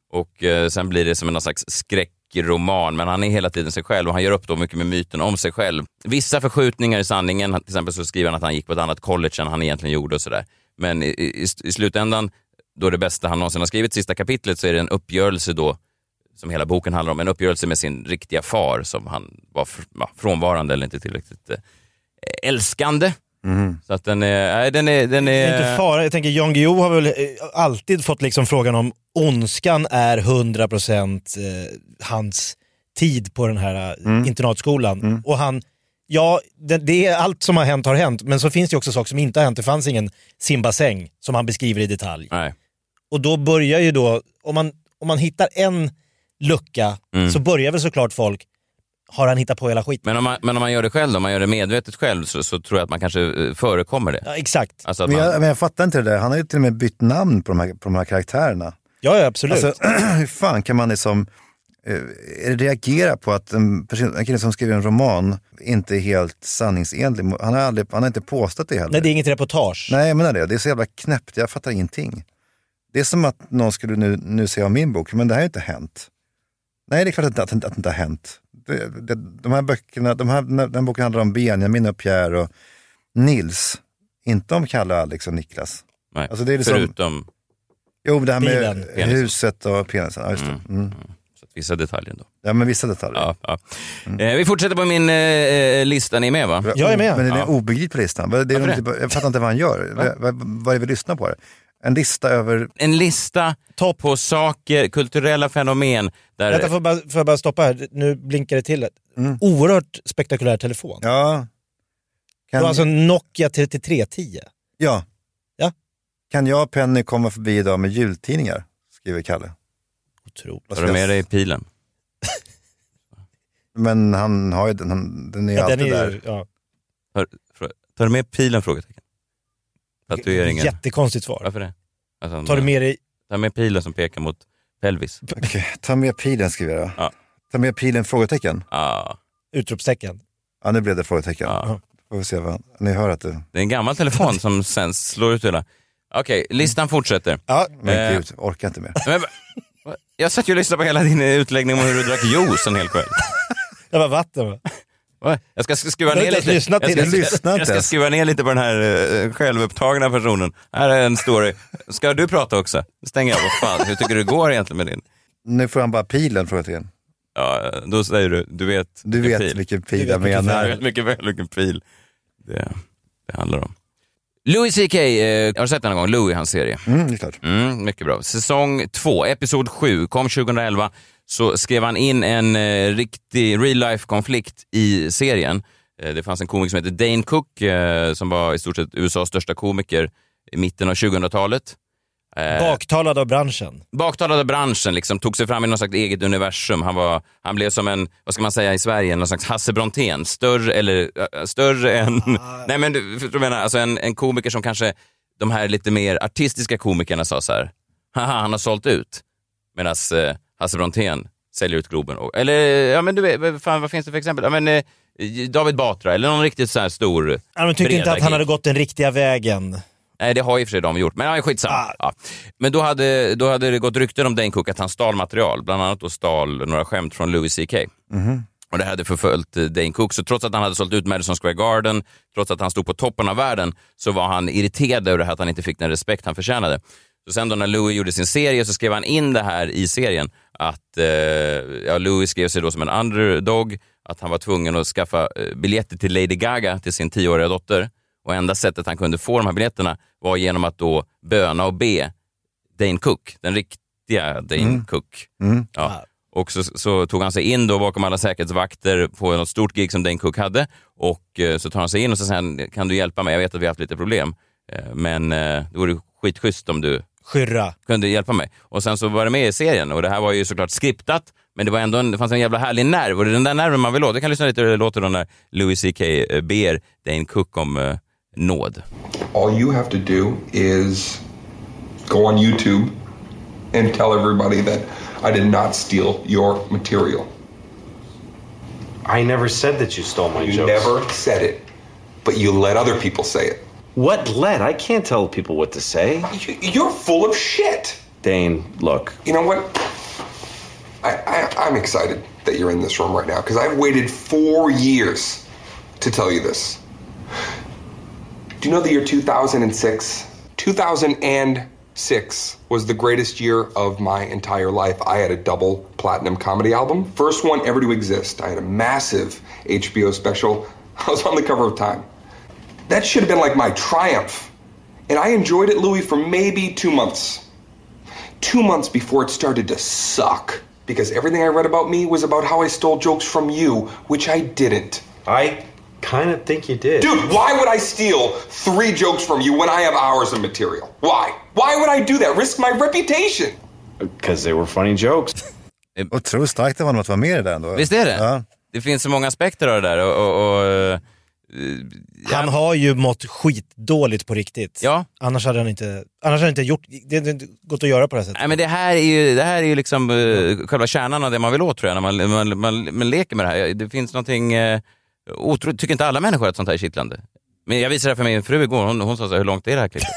och eh, sen blir det som en slags skräckroman, men han är hela tiden sig själv och han gör upp då mycket med myten om sig själv. Vissa förskjutningar i sanningen, till exempel så skriver han att han gick på ett annat college än han egentligen gjorde och sådär. Men i, i, i slutändan, då det bästa han någonsin har skrivit, sista kapitlet, så är det en uppgörelse då som hela boken handlar om, en uppgörelse med sin riktiga far som han var frånvarande eller inte tillräckligt älskande. Mm. Så att den är, nej, den är, den är... Inte fara. Jag tänker Jan Guillou har väl eh, alltid fått liksom frågan om ondskan är 100% eh, hans tid på den här eh, Mm. internatskolan. Och han, ja, det, det är allt som har hänt har hänt, men så finns det också saker som inte har hänt. Det fanns ingen simbassäng som han beskriver i detalj. Nej. Och då börjar ju då, om man, om man hittar en lucka Mm. så börjar väl såklart folk, har han hittat på hela skiten? Men om, man, men om man gör det själv, då, om man gör det medvetet själv, så, så tror jag att man kanske eh, förekommer det. Ja, exakt. Alltså att Men man, jag, men jag fattar inte det där, han har ju till och med bytt namn på de här, på de här karaktärerna. Ja, ja absolut. Alltså, hur fan kan man liksom eh, reagera på att en, person, en kille som skriver en roman inte är helt sanningsenlig? Han har, aldrig, han har inte påstått det heller. Nej, det är inget reportage. Nej, jag menar det. Det är så jävla knäppt. Jag fattar ingenting. Det är som att någon skulle nu, nu säga om min bok, men det här har ju inte hänt. Nej, det är klart att, att, att det inte har hänt. Det, de här böckerna, de här, den här boken handlar om Benjamin och Pierre och Nils. Inte om Kalle, Alex och Niklas. nej, Alltså det är liksom, förutom jo, det här med bilen, huset och penisen. Ja, just det. Mm. så att vissa detaljer. Då. Ja, men vissa detaljer. Ja, ja. Eh, vi fortsätter på min eh, lista, ni är med va? Jag är med. Men det är Ja. obegriplig lista. Vad- Det är inte, jag fattar inte vad han gör. Vad är det vi lyssnar på? En lista över... En lista Topp. på saker, kulturella fenomen. Där, Vänta, får jag, bara, får jag bara stoppa här? Nu blinkar det till. Mm. Oerhört spektakulär telefon. Ja. Det Kan, var alltså Nokia 3310. ja. Ja. Kan jag och Penny komma förbi idag med jultidningar? Skriver Kalle. Otroligt. Ska du med dig pilen? Men han har ju den, han, den är ju Ja, alltid är där. ja, Tar, tar du med pilen? Frågetecken. Tatueringen. jättekonstigt svar. Varför det? Alltså, Tar du med dig... tar med pilen som pekar mot pelvis. Okej, ta med pilen skriver jag. Ja. Ta med pilen? Frågetecken. Ah, Utropstecken. Ja, nu blev det frågetecken. Ja. Får vi se vad, ni hör att det... det är en gammal telefon som sen slår ut hela... Okej, listan fortsätter. Ja, Men Eh. gud, orkar inte mer. Men, jag satt ju och lyssnade på hela din utläggning om hur du drack juice en hel kväll. det var vatten va? Jag ska skruva Du ner lite. jag ska. Du jag ska skruva ner lite på den här uh, självupptagna personen. Här är en story. Ska du prata också? Stänger jag. Vad fan, hur tycker du det går egentligen med din? Nu får han bara pilen? Frågetecken. Ja, då säger du, du vet Du vet pil. vilken pil jag menar. vet mycket väl vilken pil det, det handlar om. Louis CK, eh, har du sett den någon gång? Louis, hans serie. Mm, det är klart. Mm, mycket bra. Säsong 2, episod 7, kom 2011. Så skrev han in en eh, riktig real life-konflikt i serien. Eh, det fanns en komiker som heter Dane Cook eh, som var i stort sett USAs största komiker i mitten av 2000-talet. Eh, Baktalad av branschen. baktalade branschen, liksom, tog sig fram i något slags eget universum. Han, var, han blev som en, vad ska man säga i Sverige, någon slags Hasse Brontén. Större, eller, äh, större än... Nej men du jag menar? Alltså en, en komiker som kanske de här lite mer artistiska komikerna sa så här, haha han har sålt ut. Medan Hasse Brontén säljer ut Globen. Och, eller, ja men du vet, vad fan, vad finns det för exempel? Ja, men, eh, David Batra, eller någon riktigt så här stor... Ja, de tyckte inte att han hade gått den riktiga vägen. Nej, det har i och för sig de gjort, men ja, skitsamma. Ah. Ja. Men då hade, då hade det gått rykten om Dane Cook att han stal material, bland annat då stal några skämt från Louis CK. Och det hade förföljt eh, Dane Cook, så trots att han hade sålt ut Madison Square Garden, trots att han stod på toppen av världen, så var han irriterad över att han inte fick den respekt han förtjänade. Så sen då när Louis gjorde sin serie så skrev han in det här i serien, att eh, ja, Louis skrev sig då som en underdog, att han var tvungen att skaffa eh, biljetter till Lady Gaga till sin tioåriga dotter. Och enda sättet han kunde få de här biljetterna var genom att då böna och be Dane Cook, den riktiga Dane Mm. Cook. Mm. Ja. Och så, så tog han sig in då bakom alla säkerhetsvakter på något stort gig som Dane Cook hade. Och eh, så tar han sig in och så säger han, kan du hjälpa mig? Jag vet att vi har haft lite problem. Eh, men eh, det vore skitschysst om du Skyrra. kunde hjälpa mig. Och sen så var det med i serien och det här var ju såklart skriptat, men det var ändå en, det fanns en jävla härlig nerv och det är den där nerven man vill åt. Vi kan lyssna lite hur det låter då när Louis CK eh, ber Dane Cook om eh, nåd. All you have to do is go on YouTube and tell everybody that I did not steal your material. I never said that you stole my You jokes. never said it, but you let other people say it. What let? I can't tell people what to say. You're full of shit. Dane, look. You know what? I, I, I'm excited that you're in this room right now because I've waited four years to tell you this. Do you know the year 2006? 2006 was the greatest year of my entire life. I had a double platinum comedy album, first one ever to exist. I had a massive HBO special. I was on the cover of Time. That should have been like my triumph. And I enjoyed it, Louis, for maybe two months. Two months before it started to suck. Because everything I read about me was about how I stole jokes from you, which I didn't. I kind of think you did. Dude, why would I steal three jokes from you when I have hours of material? Why? Why would I do that? Risk my reputation? Because they were funny jokes. Otroligt starkt av honom att vara med i det där ändå. Visst är det? Ja. Det finns så många aspekter av det där. Och, och, och, eh, Han har ju mått skitdåligt på riktigt. Ja. Annars hade han inte, annars hade han inte gjort, det hade inte gått att göra på det här sättet. Nej, men det här är ju, det här är ju liksom uh, själva kärnan av det man vill åt tror jag, när man, man, man, man leker med det här. Det finns någonting uh, otroligt, tycker inte alla människor att sånt här är kittlande? Men jag visade det här för min fru igår, hon, hon sa så här, hur långt är det här klippet?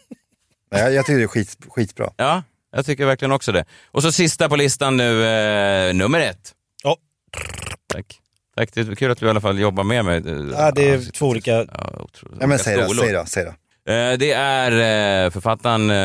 Nej, jag tycker det är skit, skitbra. Ja, jag tycker verkligen också det. Och så sista på listan nu, eh, nummer ett. Ja. Tack. Tack, det är kul att du i alla fall jobbar med mig. Ja, det är två olika... Ja, men säg då, säg då, säg då. Eh, Det är eh, författaren, eh,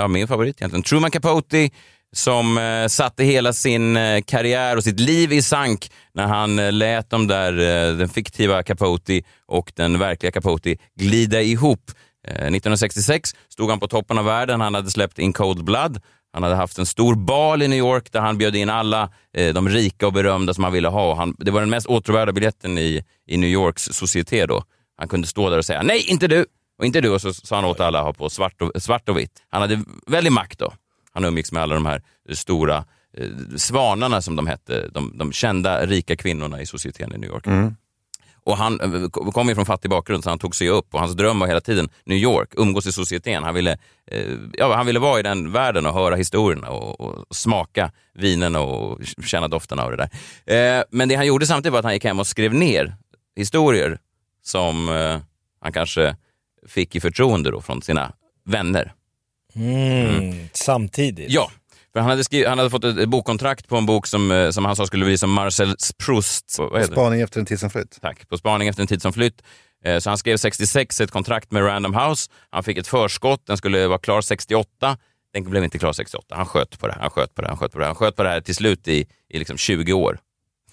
ja, min favorit egentligen, Truman Capote, som satte hela sin karriär och sitt liv i sank när han lät de där, den fiktiva Capote och den verkliga Capote glida ihop. Eh, 1966 stod han på toppen av världen, han hade släppt In Cold Blood, han hade haft en stor bal i New York där han bjöd in alla eh, de rika och berömda som han ville ha. Han, det var den mest åtråvärda biljetten i, i New Yorks societé då. Han kunde stå där och säga nej, inte du! Och inte du, och så sa han åt alla att ha på svart och, svart och vitt. Han hade väldig makt då. Han umgicks med alla de här eh, stora eh, svanarna som de hette, de, de kända rika kvinnorna i societeten i New York. Mm. Och han eh, kom ju från fattig bakgrund så han tog sig upp och hans dröm var hela tiden New York, umgås i societeten. Han ville, eh, ja, han ville vara i den världen och höra historierna och, och smaka vinerna och känna dofterna av det där. Eh, men det han gjorde samtidigt var att han gick hem och skrev ner historier som eh, han kanske fick i förtroende då från sina vänner. Mm, Samtidigt. Ja, för han hade, skrivit, han hade fått ett, bokkontrakt på en bok som, eh, som han sa skulle bli som Marcel Proust. Det? Spaning efter en tid som flytt. Tack. På spaning efter en tid som flytt. Eh, Så han skrev 66 ett kontrakt med Random House. Han fick ett förskott, den skulle vara klar 68. Den blev inte klar 68. Han sköt på det, han sköt på det, han sköt på det. Han sköt på det här till slut i, i liksom 20 år.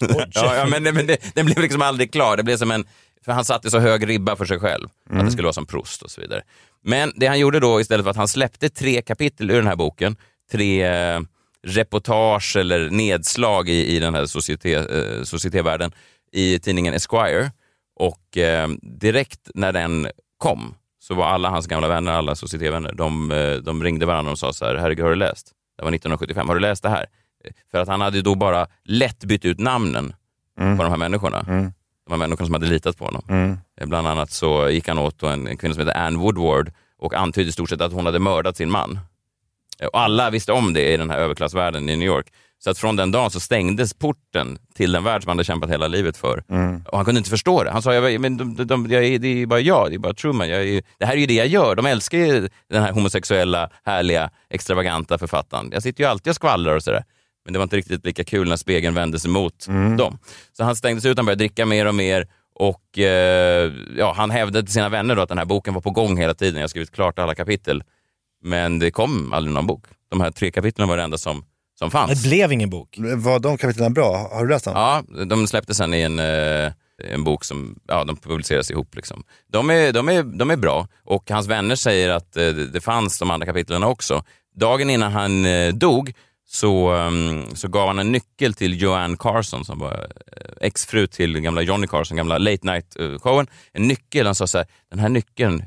ja, ja, men, men det, den blev liksom aldrig klar. Det blev som en, för han satte så hög ribba för sig själv. Att det skulle vara som Proust och så vidare. Men det han gjorde då istället för att han släppte tre kapitel ur den här boken, tre eh, reportage eller nedslag i, i den här societé, eh, societévärlden i tidningen Esquire. Och eh, direkt när den kom så var alla hans gamla vänner, alla societévänner, de, eh, de ringde varandra och sa så här, herregud har du läst? Det var 1975, har du läst det här? För att han hade då bara lätt bytt ut namnen på de här människorna. De här människorna som hade litat på honom. Mm. Bland annat så gick han åt en, en kvinna som heter Anne Woodward och antydde i stort sett att hon hade mördat sin man. Och alla visste om det i den här överklassvärlden i New York. Så att från den dagen så stängdes porten till den värld som han hade kämpat hela livet för. Och han kunde inte förstå det. Han sa, jag, men de, de, de, jag, det är bara jag, det är bara Truman. Är, det här är ju det jag gör. De älskar ju den här homosexuella, härliga, extravaganta författaren. Jag sitter ju alltid och skvallrar och sådär. Men det var inte riktigt lika kul när spegeln vändes emot dem. Så han stängdes ut, han började dricka mer och mer. Och eh, ja, Han hävdade till sina vänner att den här boken var på gång hela tiden. Jag har skrivit klart alla kapitel. Men det kom aldrig någon bok. De här tre kapitlen var det enda som, som fanns. Det blev ingen bok. Var de kapitlen bra? Har du läst dem? Ja, de släpptes sen i en, eh, en bok som ja, de publiceras ihop. Liksom. De, är, de, är, de är bra och hans vänner säger att eh, det fanns de andra kapitlen också. Dagen innan han eh, dog så, ehm, så gav han en nyckel till Joanne Carson som var exfru till gamla Johnny Carson, gamla late night-showen. En nyckel, han sa så här, den här nyckeln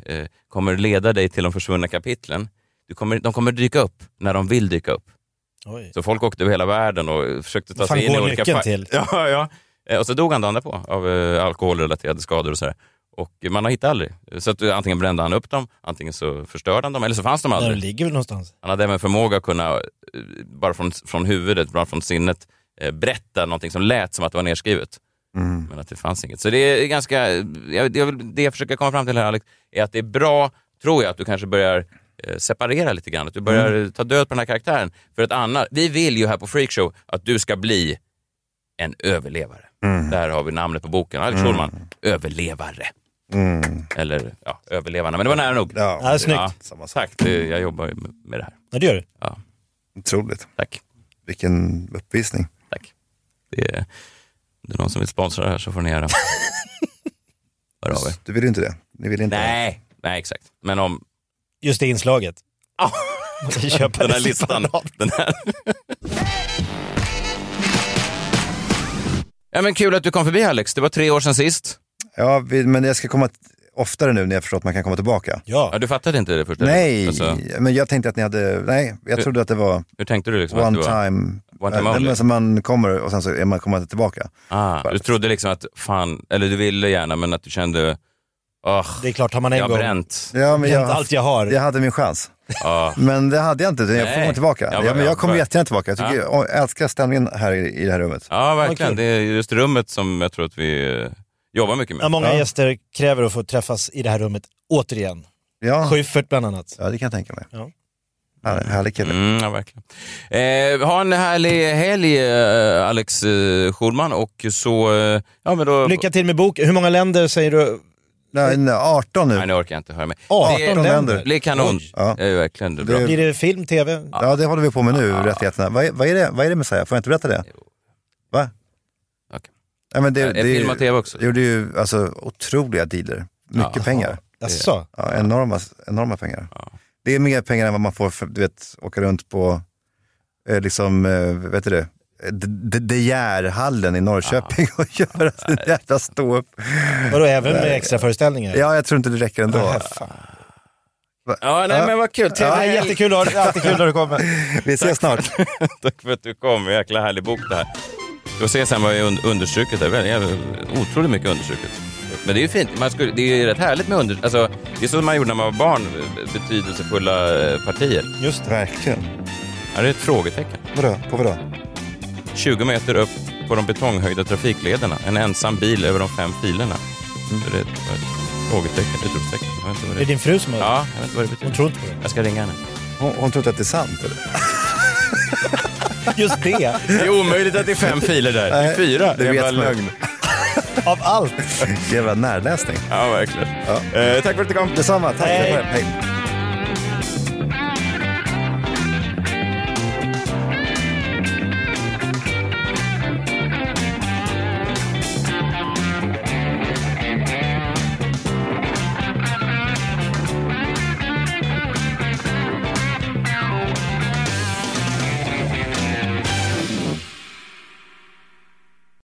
kommer leda dig till de försvunna kapitlen. Du kommer, de kommer dyka upp när de vill dyka upp. Oj. Så folk åkte över hela världen och försökte ta fan sig in i olika fack. till? Ja, ja. Eh, Och så dog han dagen därpå av eh, alkoholrelaterade skador och sådär. Och man har hittat aldrig. Så att eh, antingen brände han upp dem, antingen så förstörde han dem, eller så fanns de Där de aldrig. ligger väl någonstans. Han hade även förmåga att kunna, eh, bara från, från huvudet, bara från sinnet, eh, berätta någonting som lät som att det var nedskrivet. Men att det fanns inget. Så det är ganska, jag, det, jag vill- det jag försöker komma fram till här Alex, är att det är bra, tror jag, att du kanske börjar separera lite grann. Att du börjar Mm. eh, ta död på den här karaktären. För att annars, vi vill ju här på Freakshow att du ska bli en överlevare. Där har vi namnet på boken. Alex Mm. Schulman, överlevare. Mm. Eller ja, överlevarna. Men det var nära nog. Ja, Ja, snyggt. Ja, tack, det, jag jobbar med- det här. Ja, det gör du. Ja, Otroligt. tack. Vilken uppvisning. Det är, det är någon som vill sponsra det här så får ni göra. Hör av er. Du vill ju inte det. Ni vill inte Nej, nej exakt. Men om Just det inslaget. Köpa den här listan. Den här. Ja, men kul att du kom förbi Alex. Det var tre år sedan sist. Ja, vi, men jag ska komma oftare nu när jag förstår att man kan komma tillbaka. Ja. Ja, du fattade inte det först? eller? Nej, Alltså, men jag tänkte att ni hade, nej, jag Hur- trodde att det var hur tänkte du? Liksom att one du var, time, One time only? man kommer och sen så är man, kommer man inte tillbaka. Ah, du trodde liksom att, fan, eller du ville gärna, men att du kände, åh, Det är klart, har man en jag gång bränt. Ja, men bränt jag, allt jag har. jag hade min chans. Ja. Men det hade jag inte, jag får komma tillbaka. Ja, Ja, men- men ja, jag kommer jättegärna tillbaka. Jag, tycker, Ja. jag älskar stämningen här i, i det här rummet. Ja, verkligen. Det är just rummet som jag tror att vi eh, jobbar mycket med. Ja, många Ja. gäster kräver att få träffas i det här rummet återigen. Ja, Schyffert bland annat. ja det kan jag tänka mig. Ja. Här, härlig kille. Mm, ja, verkligen. Eh, ha en härlig helg, eh, Alex eh, Schulman. Och så... Eh, ja, men då... Lycka till med boken. Hur många länder säger du? Nej, nej, 18 nu. Nej, nu orkar jag inte höra med. 18 det, länder. det blir kanon. Ja. Det är verkligen det är bra. Blir det film, tv? Ja, det håller vi på med nu, rättigheterna. Vad är, vad är det, vad är det Messiah? Får jag inte berätta det? Va? Okej. Nej, men det, Är det, film och tv också? Det gjorde ju alltså, otroliga dealer. Mycket Ja. pengar. Jaså? Ja, enorma, enorma pengar. Ja. Det är mer pengar än vad man får för du vet, åka runt på, eh, liksom, eh, vet du det, De- De Geer-hallen i Norrköping och göra sin jävla ståupp. Vadå, även med extra föreställningar? Ja, jag tror inte det räcker ändå. Fan. Ja, nej, men vad kul. Ja, jättekul, att- alltid kul när du kommer. Vi ses snart. Tack för att du kom. Jäkla härlig bok det här. Du får se sen vad är un- understruket. Det är otroligt mycket understruket. Men det är ju fint. Man skulle, det är ju rätt härligt med under... Alltså, det är så man gjorde när man var barn. Betydelsefulla eh, partier. Just det. Verkligen. Här är ett frågetecken. Vadå? På vadå? 20 meter upp på de betonghöjda trafiklederna. En ensam bil över de fem filerna. Så det är ett, ett frågetecken, utropstecken. Jag vet inte vad Det är din fru som har Ja, jag vet inte vad det betyder. Hon tror inte på det. Jag ska ringa henne. Hon, hon tror inte att det är sant? Eller? Just det. Det är omöjligt att det är fem filer där. Det är fyra. det Det är vet bara lögn. Av allt. Jävla närläsning. Ja, verkligen. Eh, tack för att du kom. Detsamma. Tack. Hej. Hej.